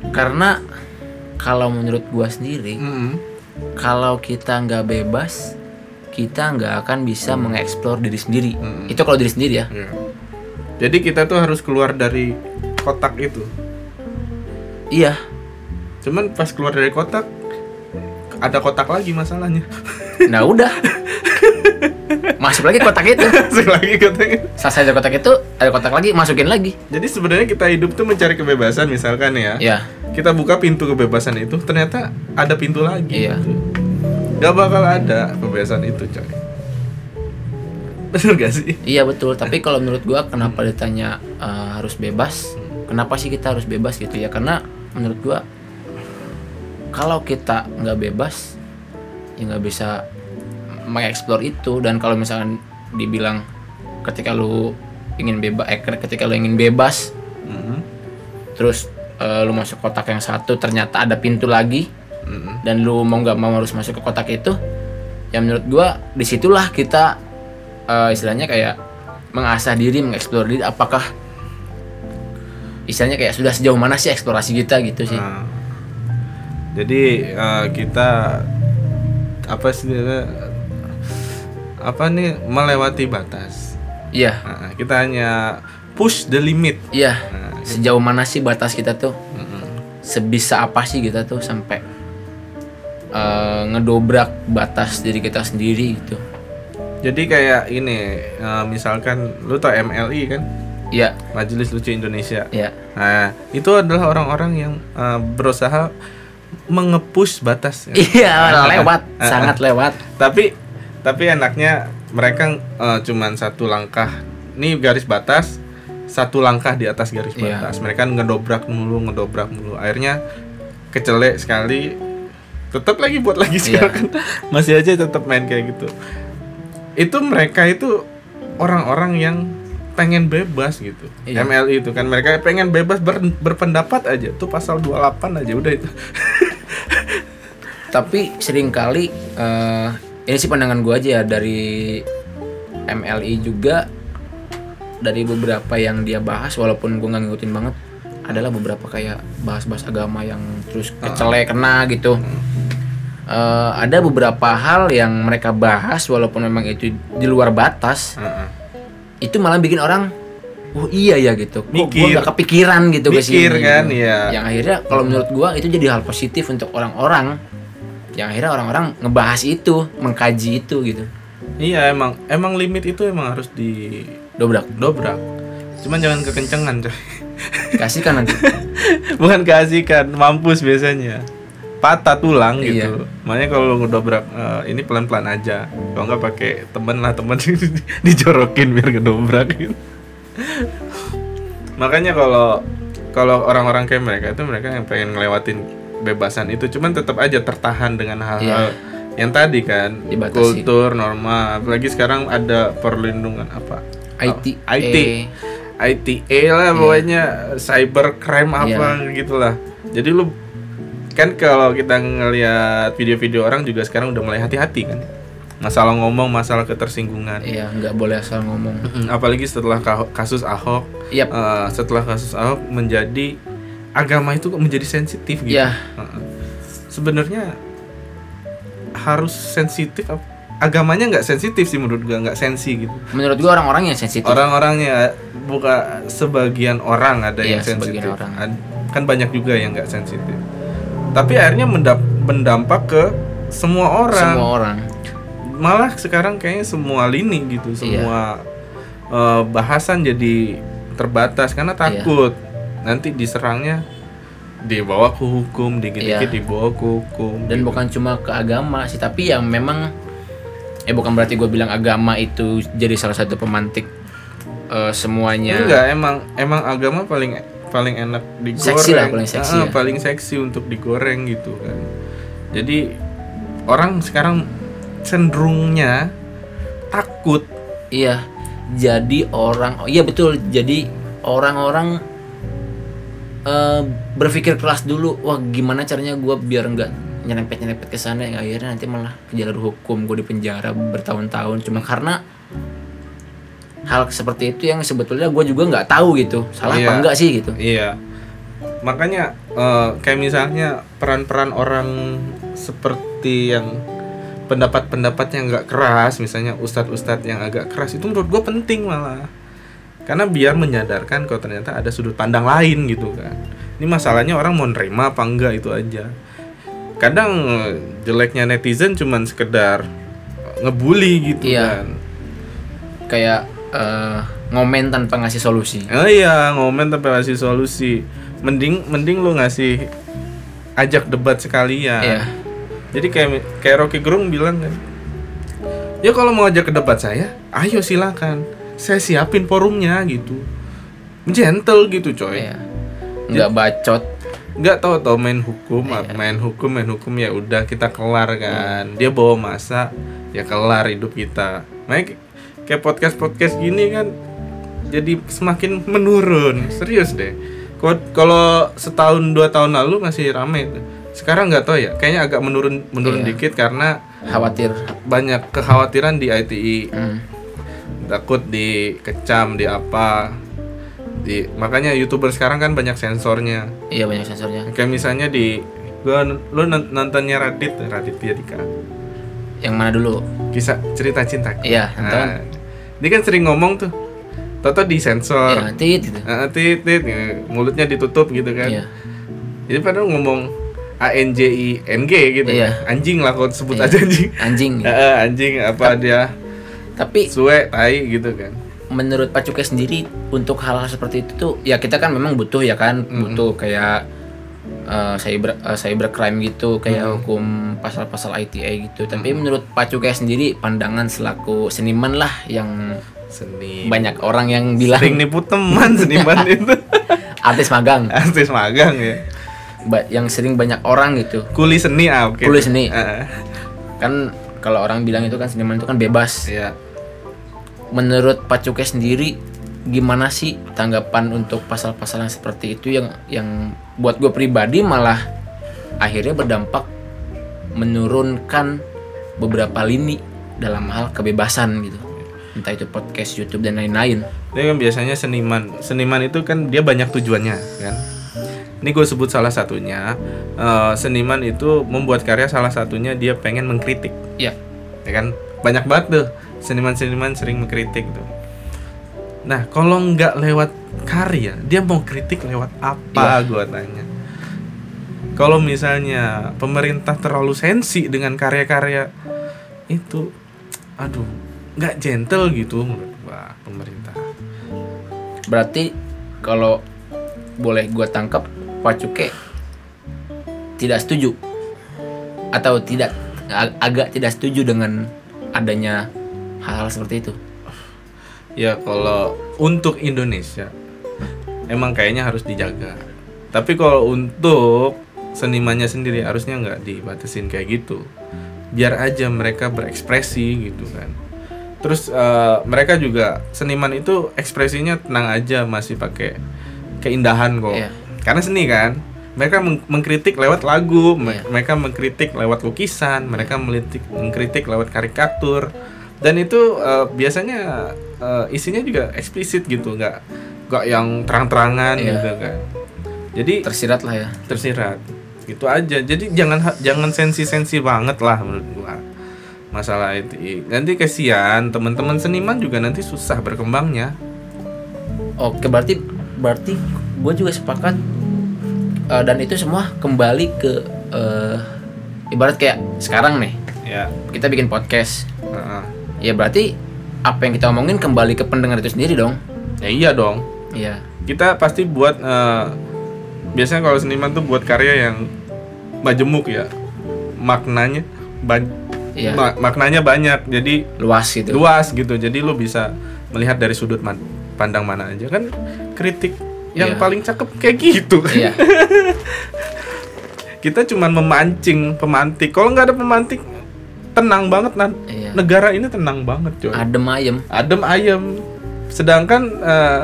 A: karena kalau menurut gua sendiri
B: Mm-mm.
A: kalau kita nggak bebas kita nggak akan bisa mengeksplor diri sendiri
B: Mm.
A: itu kalau diri sendiri ya
B: Iya. jadi kita tuh harus keluar dari kotak itu
A: iya
B: cuman pas keluar dari kotak ada kotak lagi masalahnya *laughs*
A: nah udah. Masuk lagi kotak itu. *laughs*
B: Masuk lagi kotaknya
A: selesai dari kotak itu ada kotak lagi masukin lagi.
B: Jadi sebenarnya kita hidup tuh mencari kebebasan misalkan ya.
A: Ya
B: kita buka pintu kebebasan itu ternyata ada pintu lagi.
A: Iya.
B: gitu. Gak bakal ada kebebasan itu coy. Bener gak sih?
A: iya betul. Tapi kalau menurut gua kenapa ditanya eh, harus bebas? Kenapa sih kita harus bebas gitu ya? Karena menurut gua kalau kita nggak bebas ya nggak bisa mengeksplor itu dan kalau misalkan dibilang ketika lu ingin bebas eh ketika lu ingin bebas
B: Mhm.
A: terus eh, lu masuk kotak yang satu ternyata ada pintu lagi
B: Mhm.
A: dan lu mau nggak mau harus masuk ke kotak itu ya menurut gua di situlah kita eh, istilahnya kayak mengasah diri mengeksplor diri apakah istilahnya kayak sudah sejauh mana sih eksplorasi kita gitu sih
B: Nah, jadi eh, kita apa sih apa nih? Melewati batas.
A: iya.
B: Nah, kita hanya push the limit.
A: iya.
B: Nah,
A: sejauh mana sih batas kita tuh?
B: Mhm.
A: sebisa apa sih kita tuh sampai eh, ngedobrak batas diri kita sendiri gitu?
B: Jadi kayak ini, eh, misalkan lu tau MLI kan,
A: iya.
B: Majelis Lucu Indonesia.
A: iya.
B: Nah, itu adalah orang-orang yang eh, berusaha mengepush batas. ya. *laughs*
A: iya
B: Ah,
A: lewat
B: ah, ah.
A: sangat lewat
B: Tapi tapi enaknya mereka eh, cuman satu langkah. Ini garis batas, satu langkah di atas garis
A: Iya.
B: batas. Mereka ngedobrak mulu, ngedobrak mulu. Akhirnya kecelek sekali. Tetap lagi buat lagi
A: Iya.
B: sekarang. *laughs* Masih aja tetap main kayak gitu. Itu mereka itu orang-orang yang pengen bebas gitu.
A: Iya.
B: MLI itu kan mereka pengen bebas ber- berpendapat aja. Tuh pasal 28 aja udah itu. *laughs*
A: tapi sering kali eh ini sih pandangan gue aja ya dari MLI juga dari beberapa yang dia bahas walaupun gue nggak ngikutin banget adalah beberapa kayak bahas-bahas agama yang terus kecelek kena gitu Eh, ada beberapa hal yang mereka bahas walaupun memang itu di luar batas
B: Heeh.
A: Itu malah bikin orang oh iya ya gitu. Kok gue
B: Mikir.
A: nggak kepikiran gitu
B: Mikir
A: sini,
B: kan,
A: gitu.
B: iya.
A: yang akhirnya kalau menurut gua itu jadi hal positif untuk orang-orang. Yang akhirnya orang-orang ngebahas itu mengkaji itu gitu.
B: Iya emang emang limit itu emang harus di
A: dobrak.
B: dobrak. Cuman jangan kekencengan coy.
A: Kasih kan nanti. *laughs*
B: Bukan keasikan mampus biasanya patah tulang
A: Iya.
B: gitu. Makanya kalau ngedobrak eh, ini pelan pelan aja. Kalau nggak pakai temen lah temen *laughs* dijorokin biar ngedobrak gitu. Makanya kalau kalau orang-orang kayak mereka itu mereka yang pengen ngelewatin bebasan itu. Cuman tetap aja tertahan dengan hal-hal yang tadi kan.
A: Dibatasi.
B: kultur norma. Apalagi sekarang ada perlindungan apa?
A: IT
B: Oh, IT
A: eh,
B: ITA lah pokoknya. Cyber crime apa gitulah. Jadi lu kan kalau kita ngelihat video-video orang juga sekarang udah mulai hati-hati kan. Masalah ngomong, masalah ketersinggungan.
A: iya nggak boleh asal ngomong
B: Apalagi setelah ka- kasus Ahok,
A: Yap.
B: eh, setelah kasus Ahok menjadi agama itu kok menjadi sensitif gitu.
A: Iya.
B: Heeh. Sebenarnya harus sensitif agamanya nggak sensitif sih menurut gua nggak sensi gitu.
A: menurut gua orang-orang yang sensitif
B: Orang-orangnya bukan sebagian orang ada
A: Iya,
B: yang sensitif.
A: orang.
B: Kan banyak juga yang nggak sensitif. Tapi akhirnya mendap- mendampak ke semua orang.
A: semua orang
B: Malah sekarang kayaknya semua lini gitu,
A: Iya.
B: semua eh, bahasan jadi terbatas karena
A: Iya.
B: takut nanti diserangnya dibawa ke hukum, dikit-dikit
A: Iya.
B: dibawa ke hukum.
A: dan
B: gitu.
A: bukan cuma ke agama sih tapi yang memang eh bukan berarti gue bilang agama itu jadi salah satu pemantik eh, semuanya
B: Enggak, emang emang agama paling paling enak digoreng.
A: Seksi lah, paling seksi
B: Ah,
A: ya.
B: paling seksi untuk digoreng gitu kan. Jadi orang sekarang cenderungnya takut.
A: Iya, jadi orang, oh iya betul, jadi orang-orang eh, berpikir keras dulu, wah gimana caranya gue biar nggak nyerempet nyerempet ke sana yang akhirnya nanti malah ke jalur hukum gue di penjara bertahun-tahun cuma karena hal seperti itu yang sebetulnya gue juga nggak tahu gitu salah apa
B: Iya.
A: enggak sih gitu
B: Iya. Makanya eh, kayak misalnya peran-peran orang seperti yang pendapat-pendapatnya nggak keras, misalnya ustadz-ustadz yang agak keras itu menurut gue penting malah. Karena biar menyadarkan kalau ternyata ada sudut pandang lain gitu kan. Ini masalahnya orang mau nerima apa enggak itu aja. Kadang eh, jeleknya netizen cuman sekedar ngebully gitu
A: Iya.
B: kan.
A: kayak eh, ngomen tanpa ngasih solusi
B: Oh iya, ngomen tapi ngasih solusi. Mending mending lu ngasih ajak debat sekalian.
A: Iya.
B: Jadi kayak kayak Rocky Gerung bilang kan. Ya kalau mau ajak ke debat saya, ayo silakan. Saya siapin forumnya gitu. Gentle gitu coy.
A: Iya. nggak bacot
B: Nggak tahu tau main hukum,
A: Iya.
B: main hukum, main hukum ya udah kita kelar kan. Dia bawa masa, ya kelar hidup kita. Makanya kayak podcast podcast gini kan jadi semakin menurun. Serius deh. Kalau setahun dua tahun lalu masih rame tuh. Sekarang nggak tahu ya, kayaknya agak menurun menurun
A: Iya.
B: dikit karena
A: khawatir
B: banyak kekhawatiran di ITI
A: Hmm.
B: takut dikecam di apa di makanya youtuber sekarang kan banyak sensornya
A: iya banyak sensornya
B: kayak misalnya di gua lu nont- nontonnya Radit Raditya Dika
A: yang mana dulu
B: kisah cerita cinta
A: iya nonton
B: nah, dia kan sering ngomong tuh Toto disensor.
A: Iya tit gitu.
B: Nah, tit, tit, ya, mulutnya ditutup gitu kan.
A: Iya.
B: Jadi padahal ngomong A N J I N G gitu.
A: Iya.
B: anjing lah kalau sebut
A: Iya.
B: aja anjing.
A: Anjing.
B: Eh, eh, anjing apa dia?
A: tapi
B: suwe tai gitu kan.
A: menurut Pak Cukai sendiri untuk hal-hal seperti itu tuh ya kita kan memang butuh ya kan butuh kayak eh, cyber eh, cybercrime gitu kayak hukum pasal-pasal ITE gitu. Tapi menurut Pak Cukai sendiri pandangan selaku seniman lah yang
B: seni.
A: banyak orang yang bilang.
B: Sering nipu teman seniman *laughs* itu.
A: Artis magang.
B: Artis magang ya.
A: Ba- yang sering banyak orang gitu.
B: Kuli seni ah oke.
A: Kuli seni.
B: Eh,
A: kan kalau orang bilang itu kan seniman itu kan bebas.
B: Ya
A: menurut Pak Cukai sendiri gimana sih tanggapan untuk pasal-pasal yang seperti itu yang yang buat gue pribadi malah akhirnya berdampak menurunkan beberapa lini dalam hal kebebasan gitu entah itu podcast YouTube dan lain-lain
B: Ini kan biasanya seniman. Seniman itu kan dia banyak tujuannya, kan. Ini gue sebut salah satunya. eh, seniman itu membuat karya salah satunya dia pengen mengkritik,
A: ya
B: ya kan? Banyak banget tuh seniman-seniman sering mengkritik tuh. Nah, kalau nggak lewat karya, dia mau kritik lewat apa? Gua tanya. Kalau misalnya pemerintah terlalu sensi dengan karya-karya itu, aduh, nggak gentle gitu menurut gua pemerintah.
A: berarti kalau boleh gue tangkap Pak Cukai tidak setuju atau tidak ag- agak tidak setuju dengan adanya hal-hal seperti itu
B: Ya kalau untuk Indonesia emang kayaknya harus dijaga. Tapi kalau untuk senimannya sendiri harusnya nggak dibatasin kayak gitu. Biar aja mereka berekspresi gitu kan. Terus eh, mereka juga seniman itu ekspresinya tenang aja masih pakai keindahan kok.
A: Iya.
B: Karena seni kan. Mereka meng- mengkritik lewat lagu, me-
A: Iya.
B: mereka mengkritik lewat lukisan, mereka melitik, mengkritik lewat karikatur, dan itu eh, biasanya eh, isinya juga eksplisit gitu, nggak nggak yang terang-terangan
A: Iya.
B: gitu kan. Jadi
A: tersirat lah ya
B: tersirat, gitu aja. Jadi jangan jangan sensi-sensi banget lah menurut gua masalah itu. Nanti kesian teman-teman seniman juga nanti susah berkembangnya.
A: oke berarti berarti gue juga sepakat eh, dan itu semua kembali ke eh, ibarat kayak sekarang nih
B: Ya.
A: kita bikin podcast
B: heeh.
A: ya berarti apa yang kita omongin kembali ke pendengar itu sendiri dong.
B: Ya iya dong.
A: iya.
B: Kita pasti buat eh, biasanya kalau seniman tuh buat karya yang majemuk ya. Maknanya ban-
A: Iya.
B: ma- maknanya banyak. Jadi
A: luas gitu.
B: luas gitu. Jadi lu bisa melihat dari sudut man- pandang mana aja. Kan kritik yang
A: Iya.
B: paling cakep kayak gitu.
A: Iya. *laughs*
B: Kita cuman memancing pemantik. Kalau nggak ada pemantik tenang banget nan.
A: Iya.
B: Negara ini tenang banget coy
A: adem ayem
B: adem ayem sedangkan eh,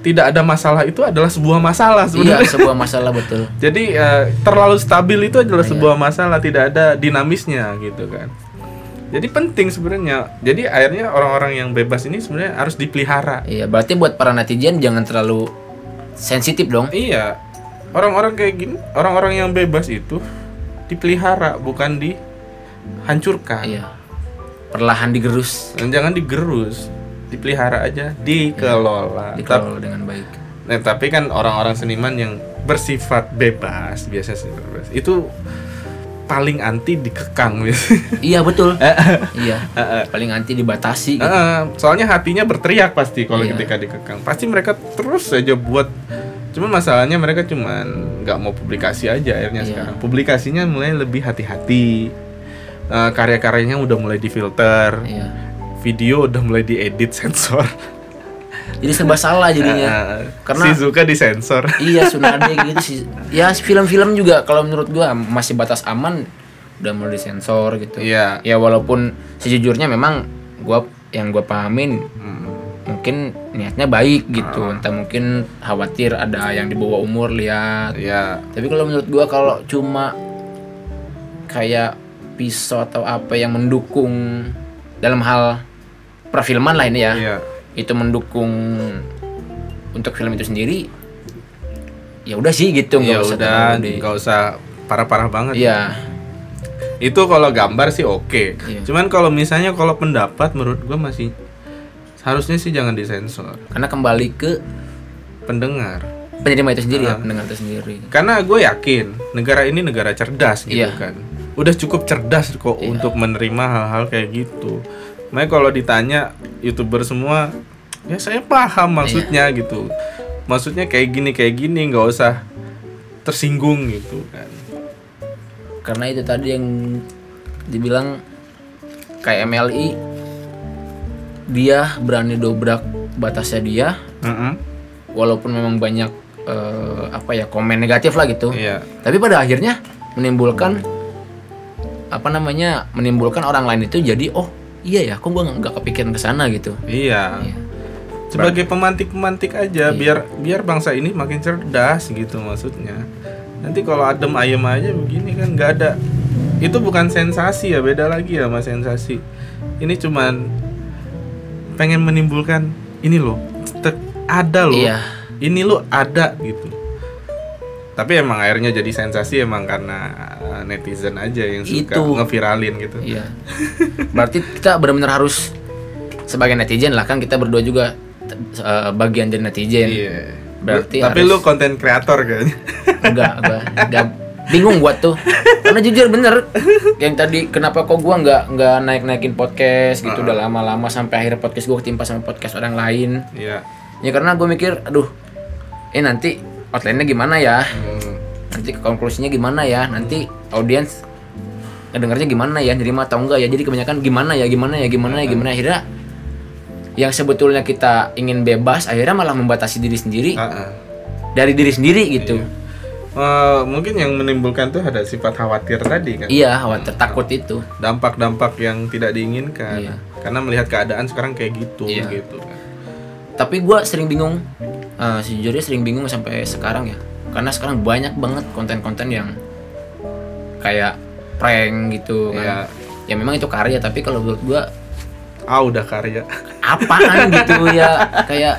B: tidak ada masalah itu adalah sebuah masalah
A: iya
B: sebenarnya.
A: sebuah *laughs* masalah betul
B: Jadi eh, terlalu stabil itu adalah
A: Iya.
B: sebuah masalah, tidak ada dinamisnya gitu kan. Jadi penting sebenarnya. Jadi akhirnya orang-orang yang bebas ini sebenarnya harus dipelihara.
A: iya berarti buat para netizen jangan terlalu sensitif dong
B: Iya. Orang-orang kayak gini, orang-orang yang bebas itu dipelihara bukan dihancurkan.
A: iya perlahan digerus
B: Dan jangan digerus, dipelihara aja, dikelola. Tap-
A: dikelola dengan baik
B: Nah, tapi kan orang-orang seniman yang bersifat bebas, biasa sih bebas. Itu paling anti dikekang biasanya.
A: iya betul *laughs* iya paling anti dibatasi gitu.
B: Eh, soalnya hatinya berteriak pasti kalau
A: Iya.
B: ketika dikekang. Pasti mereka terus saja buat Cuma masalahnya mereka cuman nggak mau publikasi aja akhirnya
A: Iya.
B: sekarang. Publikasinya mulai lebih hati-hati. Eh, karya-karyanya udah mulai difilter,
A: iya
B: video udah mulai diedit *laughs* sensor.
A: jadi serba salah jadinya
B: Eh,
A: Karena-
B: Shizuka disensor. *laughs*
A: iya Tsunade gitu sih ya film-film juga kalau menurut gua masih batas aman udah mulai disensor gitu
B: Iya.
A: ya walaupun sejujurnya memang gua yang gua pahamin
B: Hmm.
A: mungkin niatnya baik gitu entah mungkin khawatir ada yang di bawah umur lihat
B: Iya.
A: tapi kalau menurut gua kalau cuma kayak pisau atau apa yang mendukung dalam hal perfilman lah ini ya
B: Iya.
A: itu mendukung untuk film itu sendiri ya udah sih gitu nggak
B: Ya
A: usah
B: udah, nggak usah parah-parah banget.
A: iya
B: Itu kalau gambar sih oke.
A: Iya.
B: Cuman kalau misalnya kalau pendapat menurut gua masih harusnya sih jangan disensor.
A: karena kembali ke
B: Pendengar.
A: penerima itu sendiri
B: Ah.
A: ya pendengar itu sendiri
B: Karena gue yakin negara ini negara cerdas gitu
A: Iya.
B: kan. Udah cukup cerdas kok untuk menerima hal-hal kayak gitu. Makanya kalau ditanya youtuber semua, ya saya paham maksudnya
A: Iya.
B: gitu. Maksudnya kayak gini kayak gini nggak usah tersinggung gitu kan.
A: karena itu tadi yang dibilang kayak MLI dia berani dobrak batasnya dia
B: Mm-mm.
A: walaupun memang banyak eh, apa ya komen negatif lah gitu
B: Iya.
A: tapi pada akhirnya menimbulkan apa namanya menimbulkan orang lain itu jadi oh iya ya kok gua nggak kepikiran ke sana gitu
B: Iya.
A: Iya.
B: Sebagai pemantik-pemantik aja
A: Iya.
B: biar biar bangsa ini makin cerdas gitu maksudnya. Nanti kalau adem ayem aja begini kan nggak ada itu bukan sensasi ya beda lagi ya sama sensasi. Ini cuman pengen menimbulkan ini loh ada loh.
A: Iya.
B: Ini loh ada gitu. Tapi emang akhirnya jadi sensasi emang karena uh, netizen aja yang suka
A: Itu.
B: ngeviralin gitu.
A: Iya. *laughs* Berarti kita benar-benar harus sebagai netizen lah kan kita berdua juga eh, bagian dari netizen.
B: Iya.
A: Berarti
B: Tapi
A: harus-
B: lu konten kreator kayaknya. *laughs*
A: Enggak, enggak, enggak bingung gua tuh. Karena jujur bener yang tadi kenapa kok gua nggak nggak naik-naikin podcast gitu udah lama-lama sampai akhirnya podcast gua ketimpa sama podcast orang lain.
B: Iya.
A: Ya karena gue mikir aduh eh nanti outline-nya gimana ya?
B: Hmm.
A: Nanti konklusinya gimana ya? Nanti audiens ngedengarnya gimana ya? Nerima atau enggak ya? Jadi kebanyakan gimana ya? Gimana ya? Gimana ya? Gimana akhirnya yang sebetulnya kita ingin bebas akhirnya malah membatasi diri sendiri
B: Ah, ah.
A: dari diri sendiri gitu.
B: Eh, mungkin yang menimbulkan tuh ada sifat khawatir tadi kan
A: Iya, khawatir takut itu.
B: dampak-dampak yang tidak diinginkan
A: Iya.
B: karena melihat keadaan sekarang kayak gitu
A: Iya.
B: gitu kan
A: Tapi gua sering bingung, eh, sejujurnya sering bingung sampai sekarang ya, karena sekarang banyak banget konten-konten yang kayak prank gitu kan. Ya memang itu karya, tapi kalau menurut gua
B: ah udah karya
A: apaan *laughs* gitu ya, kayak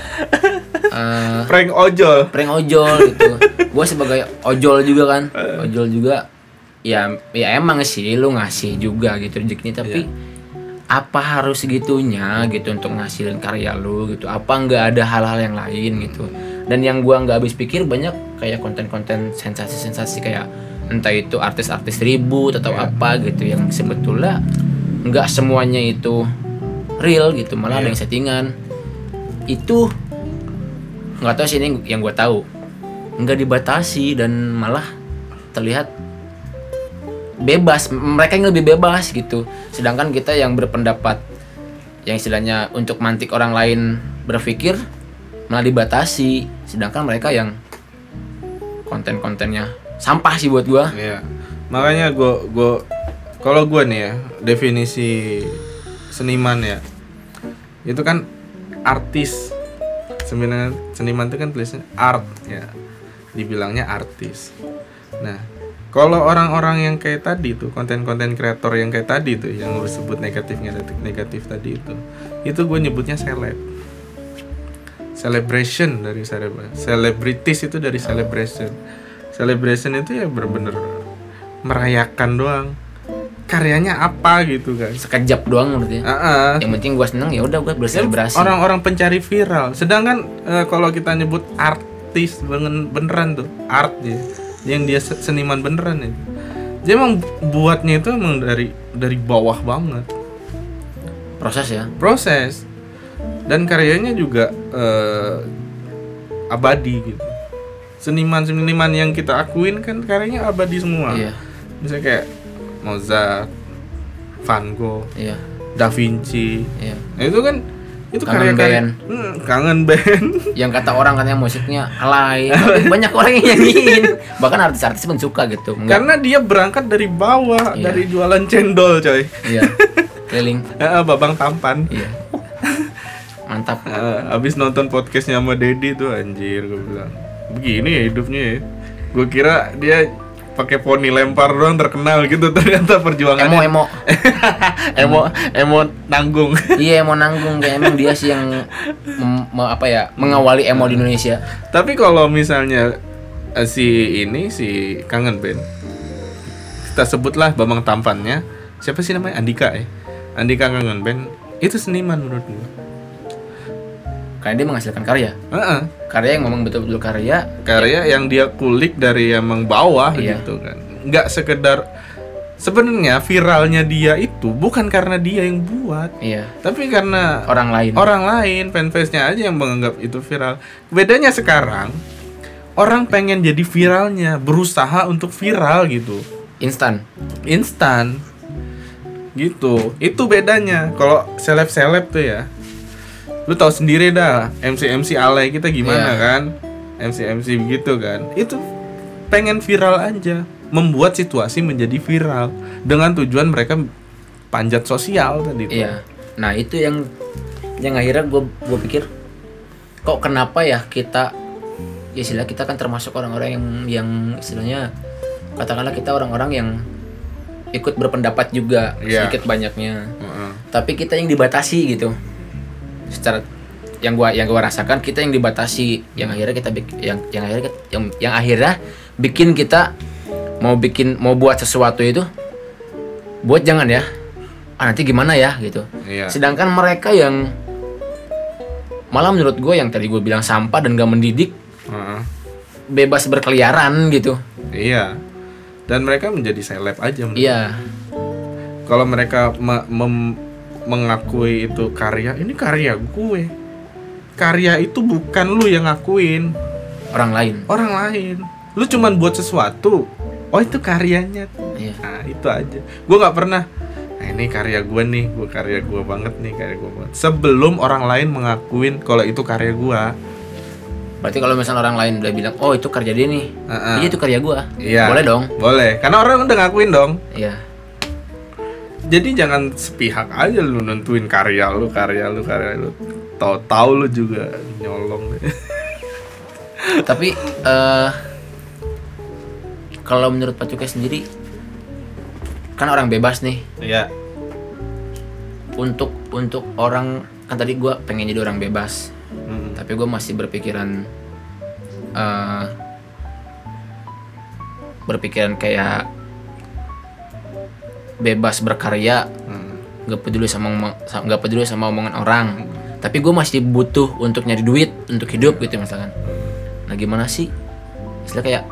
A: eh,
B: prank ojol
A: prank ojol gitu. Gua sebagai ojol juga kan, ojol juga. Ya, ya emang sih lu ngasih juga gitu rezekinya, tapi apa harus segitunya gitu untuk ngasilin karya lu gitu? Apa nggak ada hal-hal yang lain gitu? Dan yang gua nggak habis pikir banyak kayak konten-konten sensasi-sensasi kayak entah itu artis-artis ribut atau apa gitu yang sebetulnya nggak semuanya itu real gitu, malah ada yang settingan. Itu nggak tahu sih ini yang gua tahu. Nggak dibatasi dan malah terlihat bebas mereka yang lebih bebas gitu. Sedangkan kita yang berpendapat yang istilahnya untuk mantik orang lain berpikir malah dibatasi. Sedangkan mereka yang konten-kontennya sampah sih buat gua
B: Iya. Makanya gua gua kalau gua nih ya, definisi seniman ya. Itu kan artis seniman seniman itu kan tulisnya art ya dibilangnya artis nah kalau orang-orang yang kayak tadi tuh konten-konten kreator yang kayak tadi tuh yang lu sebut negatif negatif negatif tadi itu itu gue nyebutnya seleb celebration dari celeb celebrities itu dari celebration. Celebration itu ya bener-bener merayakan doang. Karyanya apa gitu kan.
A: Sekejap doang menurut ya?
B: Ah, ah.
A: yang penting gue seneng ya udah gue berselebrasi
B: orang-orang pencari viral. Sedangkan eh, kalau kita nyebut artis bener- beneran tuh art dia yang dia se- seniman beneran ya. Dia emang buatnya itu emang dari dari bawah banget.
A: Proses ya?
B: Proses dan karyanya juga eh, abadi gitu seniman-seniman yang kita akuin kan karyanya abadi semua
A: iya
B: misalnya kayak Mozart, Van Gogh,
A: iya
B: Da Vinci
A: iya
B: Nah, itu kan itu
A: Kangen
B: karya-karya
A: band.
B: Hmm, kangen band. *laughs*
A: yang kata orang katanya musiknya alay *laughs* banyak orang yang nyanyiin bahkan artis-artis pun suka gitu Enggak.
B: Karena dia berangkat dari bawah,
A: Iya.
B: dari jualan cendol, coy.
A: iya *laughs* keliling
B: Eh, babang tampan.
A: iya mantap. *laughs*
B: Eh, abis nonton podcastnya sama Dedi tuh anjir gue bilang. Begini ya hidupnya ya. Gue kira dia pakai poni lempar doang terkenal gitu *laughs* ternyata
A: emo
B: perjuangannya.
A: Emo
B: emo. *laughs* Emo nanggung.
A: Iya emo nanggung. Kayak emang dia sih yang mem- apa ya mengawali emo di Indonesia.
B: Tapi kalau misalnya eh, si ini si kangen band kita sebutlah bambang tampannya. Siapa sih namanya? Andika ya. Andika kangen band itu seniman menurut gue
A: karena dia menghasilkan karya.
B: Heeh.
A: karya yang memang betul-betul karya.
B: Karya yang dia kulik dari emang bawah
A: Iya.
B: gitu kan. Nggak sekedar sebenarnya viralnya dia itu bukan karena dia yang buat.
A: Iya.
B: Tapi karena
A: orang lain.
B: orang lain fanbase-nya aja yang menganggap itu viral. Bedanya sekarang orang pengen jadi viralnya berusaha untuk viral gitu.
A: Instan.
B: Instan. Gitu. Itu bedanya. Kalau seleb seleb tuh ya lu tahu sendiri dah MC MC alay kita gimana
A: Iya.
B: kan MC MC begitu kan itu pengen viral aja membuat situasi menjadi viral dengan tujuan mereka panjat sosial tadi tuh.
A: iya nah itu yang yang akhirnya gue gue pikir kok kenapa ya kita ya istilah kita kan termasuk orang-orang yang yang istilahnya katakanlah kita orang-orang yang ikut berpendapat juga
B: Iya.
A: sedikit banyaknya
B: Heeh.
A: tapi kita yang dibatasi gitu secara yang gua yang gua rasakan kita yang dibatasi yang akhirnya kita yang yang akhirnya kita- yang yang akhirnya bikin kita mau bikin mau buat sesuatu itu buat jangan ya ah nanti gimana ya gitu
B: Iya.
A: sedangkan mereka yang malah menurut gue yang tadi gue bilang sampah dan gak mendidik
B: Heeh.
A: bebas berkeliaran gitu
B: Iya. Dan mereka menjadi seleb aja menurut
A: iya
B: kalau mereka me- mem- mengakui itu karya. Ini karya gue. Karya itu bukan lu yang ngakuin.
A: Orang lain.
B: Orang lain. Lu cuman buat sesuatu. Oh itu karyanya.
A: Iya.
B: Nah itu aja. Gue nggak pernah nah, ini karya gue nih. Gue karya gue banget nih karya gue banget. Sebelum orang lain mengakuin kalau itu karya gue
A: berarti kalau misalnya orang lain udah bilang oh itu karya dia nih.
B: Heeh.
A: iya itu karya gua.
B: Iya.
A: boleh dong.
B: Boleh. Karena orang udah ngakuin dong.
A: Iya
B: jadi jangan sepihak aja lu nentuin karya lu karya lu karya lu tahu-tahu lu juga nyolong *laughs*
A: tapi eh kalau menurut Pak Cukai sendiri kan orang bebas nih
B: Iya.
A: untuk untuk orang kan tadi gua pengen jadi orang bebas
B: Mm.
A: tapi gue masih berpikiran eh berpikiran kayak bebas berkarya
B: Mm.
A: nggak peduli sama nggak peduli sama omongan orang. Tapi gue masih butuh untuk nyari duit untuk hidup gitu misalkan. Nah gimana sih? Istilah kayak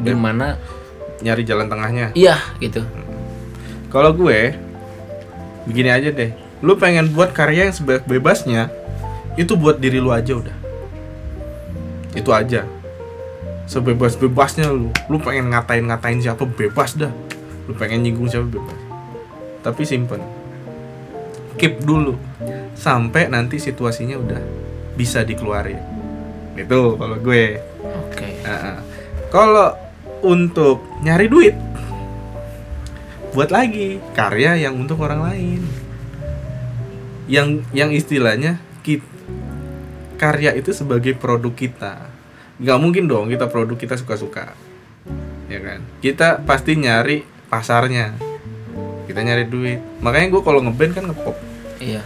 A: gimana?
B: nyari jalan tengahnya.
A: Iya gitu.
B: Kalau gue begini aja deh. Lu pengen buat karya yang sebebas-bebasnya itu buat diri lu aja udah. Itu aja. Sebebas-bebasnya lu. Lu pengen ngatain-ngatain siapa bebas dah lu pengen nyinggung siapa bebas tapi simpen. Keep dulu. Sampai nanti situasinya udah bisa dikeluarin. Itu kalau gue.
A: Oke.
B: Heeh. Kalau untuk nyari duit, buat lagi karya yang untuk orang lain. Yang yang istilahnya kita, karya itu sebagai produk kita. Nggak mungkin dong kita produk kita suka-suka. Ya kan? Kita pasti nyari pasarnya kita nyari duit makanya gue kalau ngeband kan ngepop
A: Iya.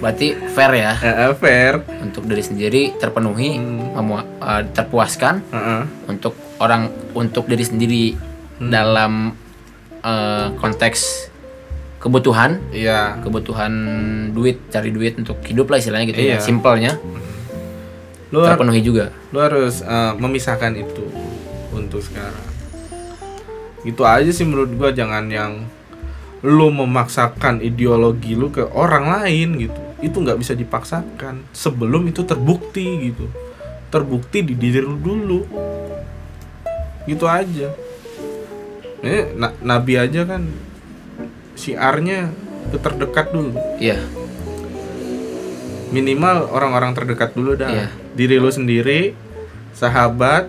A: Berarti fair ya *laughs*
B: fair
A: untuk diri sendiri terpenuhi,
B: Hmm.
A: eh, terpuaskan
B: Heeh.
A: untuk orang untuk diri sendiri
B: Hmm.
A: dalam eh, konteks kebutuhan,
B: iya
A: kebutuhan duit, cari duit untuk hidup lah istilahnya gitu
B: Iya.
A: ya. Simpelnya
B: lu, har-
A: terpenuhi juga.
B: lu harus eh, memisahkan itu untuk sekarang gitu aja sih menurut gua jangan yang lu memaksakan ideologi lu ke orang lain gitu. Itu nggak bisa dipaksakan. Sebelum itu terbukti gitu. Terbukti di diri lu dulu. Gitu aja. Eh, na- nabi aja kan siarnya ke terdekat dulu.
A: Iya.
B: minimal orang-orang terdekat dulu dah.
A: Iya.
B: diri lu sendiri sahabat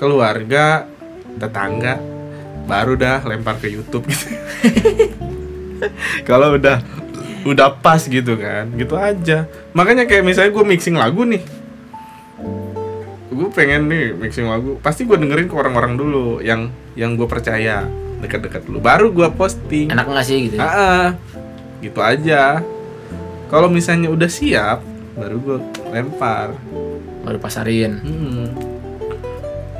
B: keluarga tetangga baru dah lempar ke YouTube gitu *laughs* kalau udah udah pas gitu kan gitu aja makanya kayak misalnya gue mixing lagu nih gue pengen nih mixing lagu pasti gue dengerin ke orang-orang dulu yang yang gue percaya dekat-dekat dulu baru gue posting
A: Enak nggak sih gitu? ya?
B: Gitu aja. Kalau misalnya udah siap, baru gue lempar.
A: Baru pasarin.
B: Hmm.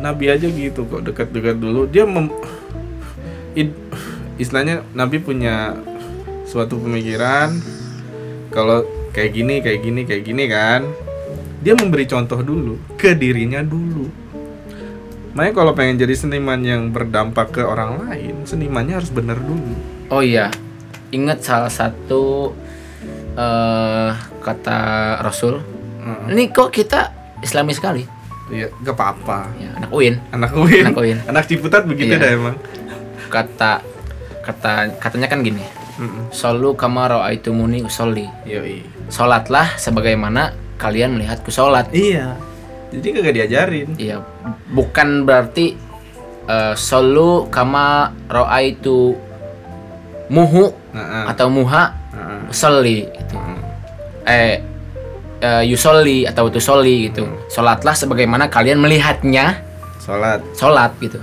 B: Nabi aja gitu kok dekat-dekat dulu. Dia mem id- istilahnya Nabi punya suatu pemikiran kalau kayak gini, kayak gini, kayak gini kan. Dia memberi contoh dulu ke dirinya dulu. Makanya kalau pengen jadi seniman yang berdampak ke orang lain, senimannya harus bener dulu.
A: Oh iya, ingat salah satu eh kata Rasul.
B: Heeh.
A: Ini kok kita Islami sekali.
B: Iya, gak apa-apa.
A: Ya, anak UIN.
B: Anak Uin.
A: Anak UIN.
B: Anak Ciputat begitu
A: Iya.
B: dah emang.
A: Kata kata katanya kan gini.
B: Mm-mm.
A: Solu kama ra'aitumuni usolli.
B: Yoi.
A: Salatlah sebagaimana kalian melihatku salat.
B: Iya. Jadi kagak diajarin.
A: Iya, bukan berarti eh solu kama ra'aitu muhu
B: Heeh.
A: atau muha
B: Heeh.
A: usolli gitu.
B: Heeh.
A: Eh eh, yusolli atau tusolli gitu. Salatlah sebagaimana kalian melihatnya
B: Sholat.
A: salat gitu.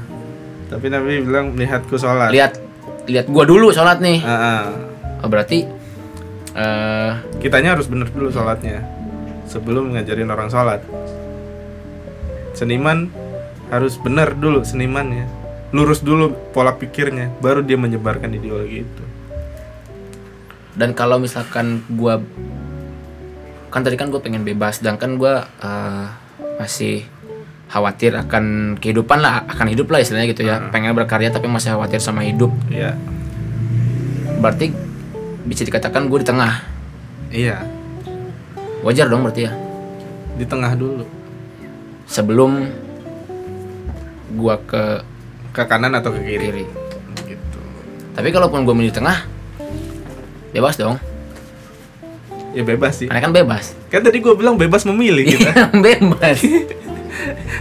B: Tapi Nabi bilang melihatku sholat.
A: Lihat lihat gua dulu salat nih.
B: Heeh.
A: Oh, berarti eh
B: Kitanya harus bener dulu sholatnya sebelum ngajarin orang sholat. Seniman harus bener dulu senimannya. Lurus dulu pola pikirnya, baru dia menyebarkan ideologi itu.
A: dan kalau misalkan gua kan tadi kan gue pengen bebas sedangkan gua eh, masih khawatir akan kehidupan lah akan hidup lah istilahnya gitu ya pengen berkarya tapi masih khawatir sama hidup
B: Iya.
A: berarti bisa dikatakan gue di tengah
B: Iya.
A: wajar dong berarti ya
B: Di tengah dulu.
A: sebelum gua ke
B: Ke kanan atau ke kiri.
A: kiri
B: Gitu.
A: tapi kalaupun gue milih tengah bebas dong
B: Ya bebas sih.
A: karena kan bebas
B: Kan tadi gue bilang bebas memilih kita. *laughs*
A: bebas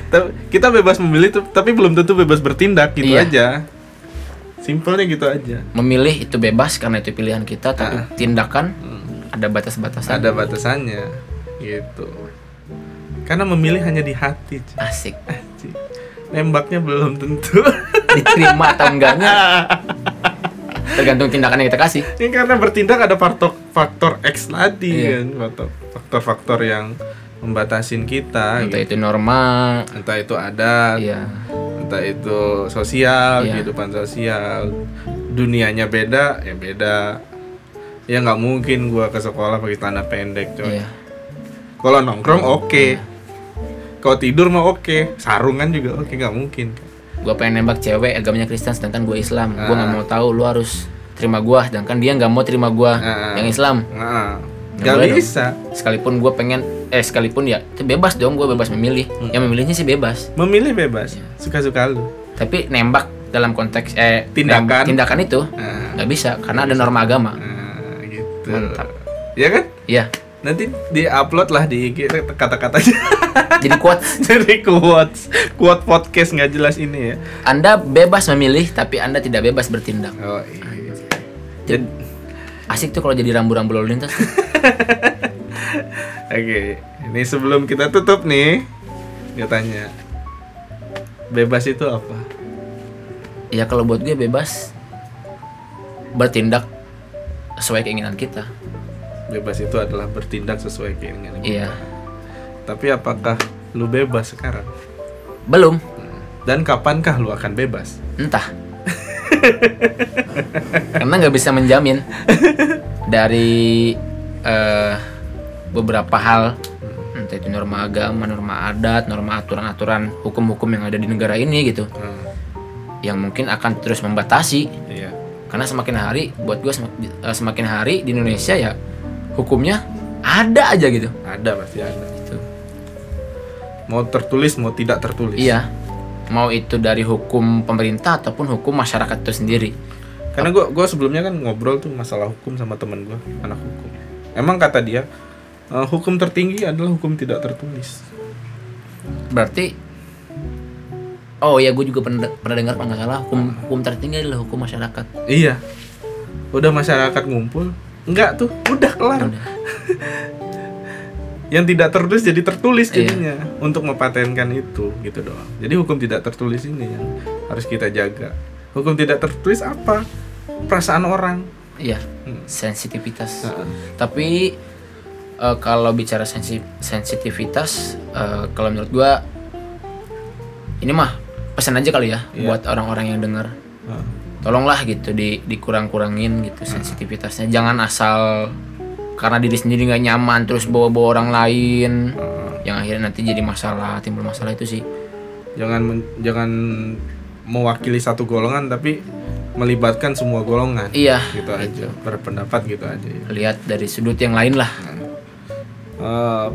B: Ta- kita bebas memilih tapi belum tentu bebas bertindak gitu
A: Iya.
B: aja. Simpelnya gitu aja.
A: memilih itu bebas karena itu pilihan kita tapi
B: Ah.
A: tindakan
B: Hmm.
A: ada batas-batasan
B: Ada batasannya gitu. Karena memilih hanya di hati. Ci.
A: asik
B: Ci. Nembaknya belum tentu.
A: diterima atau enggaknya *laughs* tergantung tindakan yang kita kasih.
B: Ini karena bertindak ada faktor faktor X tadi
A: Iya.
B: kan, faktor faktor-faktor yang membatasin kita.
A: entah
B: gitu.
A: itu norma.
B: Entah itu adat,
A: iya.
B: Entah itu sosial
A: Iya.
B: kehidupan sosial. Dunianya beda ya beda. Ya nggak mungkin gua ke sekolah pakai celana pendek coy.
A: Iya.
B: Kalau nongkrong oke. Kalau tidur mah oke. Sarungan juga oke nggak mungkin
A: gue pengen nembak cewek agamanya Kristen sedangkan gue Islam gue nggak
B: Ah.
A: mau tahu lu harus terima gue sedangkan dia nggak mau terima gue
B: Ah.
A: yang Islam Nggak
B: nggak
A: boleh dong.
B: bisa
A: sekalipun gue pengen eh sekalipun ya itu bebas dong gue bebas memilih
B: Hmm.
A: yang memilihnya sih bebas
B: memilih bebas
A: Iya.
B: suka-suka lu
A: tapi nembak dalam konteks eh
B: Tindakan.
A: tindakan itu nggak bisa karena ada norma agama
B: nah, gitu
A: Mantap.
B: ya kan
A: iya
B: nanti di upload lah di IG kata-katanya. *laughs*
A: Jadi quotes. *laughs*
B: Jadi quotes. Quote podcast nggak jelas ini ya.
A: Anda bebas memilih tapi anda tidak bebas bertindak.
B: Oh iya. Jadi
A: asik tuh kalau jadi rambu-rambu lalu lintas. *laughs*
B: Oke, ini sebelum kita tutup nih, gue tanya, bebas itu apa?
A: Ya kalau buat gue bebas bertindak sesuai keinginan kita.
B: Bebas itu adalah bertindak sesuai keinginan kita.
A: Iya.
B: Tapi apakah lu bebas sekarang?
A: Belum.
B: Dan kapankah lu akan bebas?
A: Entah. Karena nggak bisa menjamin dari eh, beberapa hal entah itu norma agama, norma adat, norma aturan-aturan hukum-hukum yang ada di negara ini gitu
B: Hmm,
A: yang mungkin akan terus membatasi
B: iya.
A: karena semakin hari buat gue semakin hari di Indonesia ya hukumnya ada aja gitu.
B: Ada pasti ada.
A: Gitu.
B: Mau tertulis mau tidak tertulis.
A: Iya. Mau itu dari hukum pemerintah ataupun hukum masyarakat itu sendiri.
B: Karena gua gua sebelumnya kan ngobrol tuh masalah hukum sama temen gua anak hukum. Emang kata dia eh, hukum tertinggi adalah hukum tidak tertulis.
A: Berarti Oh iya gue juga pernah, pernah dengar kalau nggak salah hukum hukum tertinggi adalah hukum masyarakat.
B: Iya. Udah masyarakat ngumpul, enggak tuh, udah kelar.
A: Udah. *laughs*
B: Yang tidak tertulis jadi tertulis
A: Iya.
B: jadinya untuk mepatenkan itu gitu doang. Jadi hukum tidak tertulis ini yang harus kita jaga. Hukum tidak tertulis apa? Perasaan orang.
A: Iya,
B: Hmm.
A: sensitivitas.
B: Heeh.
A: Tapi eh, kalau bicara sensi sensitivitas eh, kalau menurut gua ini mah pesan aja kali ya
B: Iya.
A: buat orang-orang yang dengar.
B: Heeh.
A: Tolonglah gitu di dikurang-kurangin gitu sensitivitasnya. Jangan asal karena diri sendiri nggak nyaman terus bawa-bawa orang lain yang akhirnya nanti jadi masalah, timbul masalah itu sih.
B: Jangan jangan mewakili satu golongan tapi melibatkan semua golongan.
A: Iya,
B: Gitu aja. Berpendapat gitu aja ya.
A: lihat dari sudut yang lain lah.
B: Eh,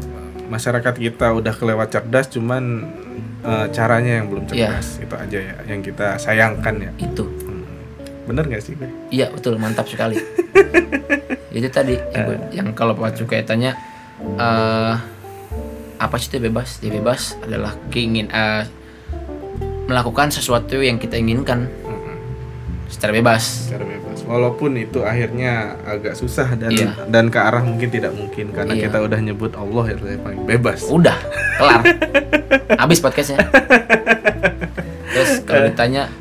B: masyarakat kita udah kelewat cerdas cuman eh, caranya yang belum
A: Iya.
B: cerdas itu aja ya yang kita sayangkan ya
A: Itu.
B: Bener gak sih
A: Iya betul mantap sekali. *laughs* itu tadi yang, gua- yang kalau Pak Cukai tanya eh apa sih itu bebas? Ya bebas adalah keingin eh, melakukan sesuatu yang kita inginkan secara bebas.
B: cara bebas walaupun itu akhirnya agak susah dan
A: Iya.
B: dan ke arah mungkin tidak mungkin karena
A: Iya.
B: kita udah nyebut Allah itu yang paling bebas
A: Udah kelar. *laughs* Habis podcastnya. *laughs* Terus kalau ditanya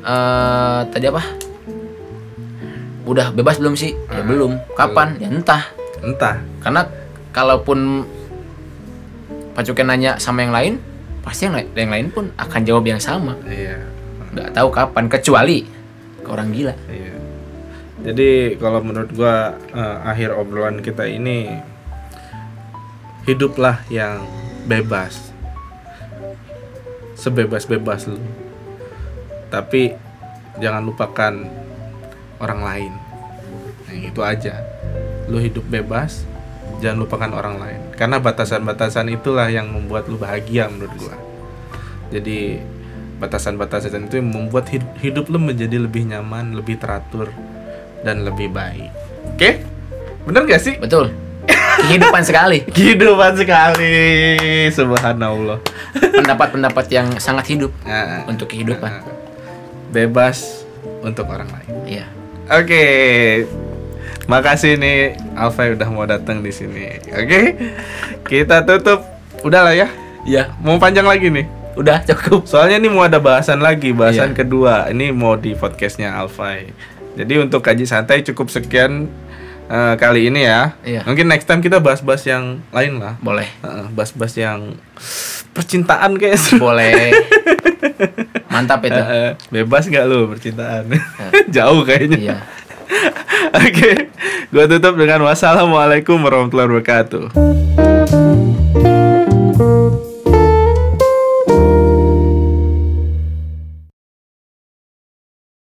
A: eh tadi apa? Udah bebas belum sih? Ya belum. Kapan? Ya entah.
B: entah
A: Karena kalaupun Pak Cukai nanya sama yang lain, pasti yang, yang lain pun akan jawab yang sama.
B: iya
A: Nggak tahu kapan, kecuali ke orang gila.
B: iya jadi kalau menurut gua eh, akhir obrolan kita ini hiduplah yang bebas sebebas-bebas lu tapi jangan lupakan orang lain nah, itu aja. Lu hidup bebas jangan lupakan orang lain. Karena batasan-batasan itulah yang membuat lu bahagia menurut gua. Jadi batasan-batasan itu yang membuat hid- hidup lu menjadi lebih nyaman lebih teratur dan lebih baik. Oke? Bener gak sih?
A: Betul. Kehidupan sekali. *laughs*
B: kehidupan sekali. Subhanallah.
A: Pendapat-pendapat yang sangat hidup
B: Nah,
A: untuk kehidupan.
B: bebas untuk orang lain.
A: Iya.
B: Oke, makasih nih Alfa udah mau datang di sini. Oke, kita tutup. Udah lah ya.
A: Iya.
B: Mau panjang lagi nih.
A: Udah cukup.
B: Soalnya ini mau ada bahasan lagi, bahasan
A: Iya.
B: kedua. Ini mau di podcastnya Alfa. Jadi untuk kaji santai cukup sekian eh, kali ini ya.
A: Iya.
B: Mungkin next time kita bahas-bahas yang lain lah.
A: Boleh.
B: Heeh, bahas-bahas yang percintaan kayak
A: Boleh. *laughs* Mantap itu.
B: Heeh, bebas nggak lu percintaan? *laughs* Jauh kayaknya.
A: Iya.
B: Oke, gua tutup dengan wassalamualaikum warahmatullahi wabarakatuh.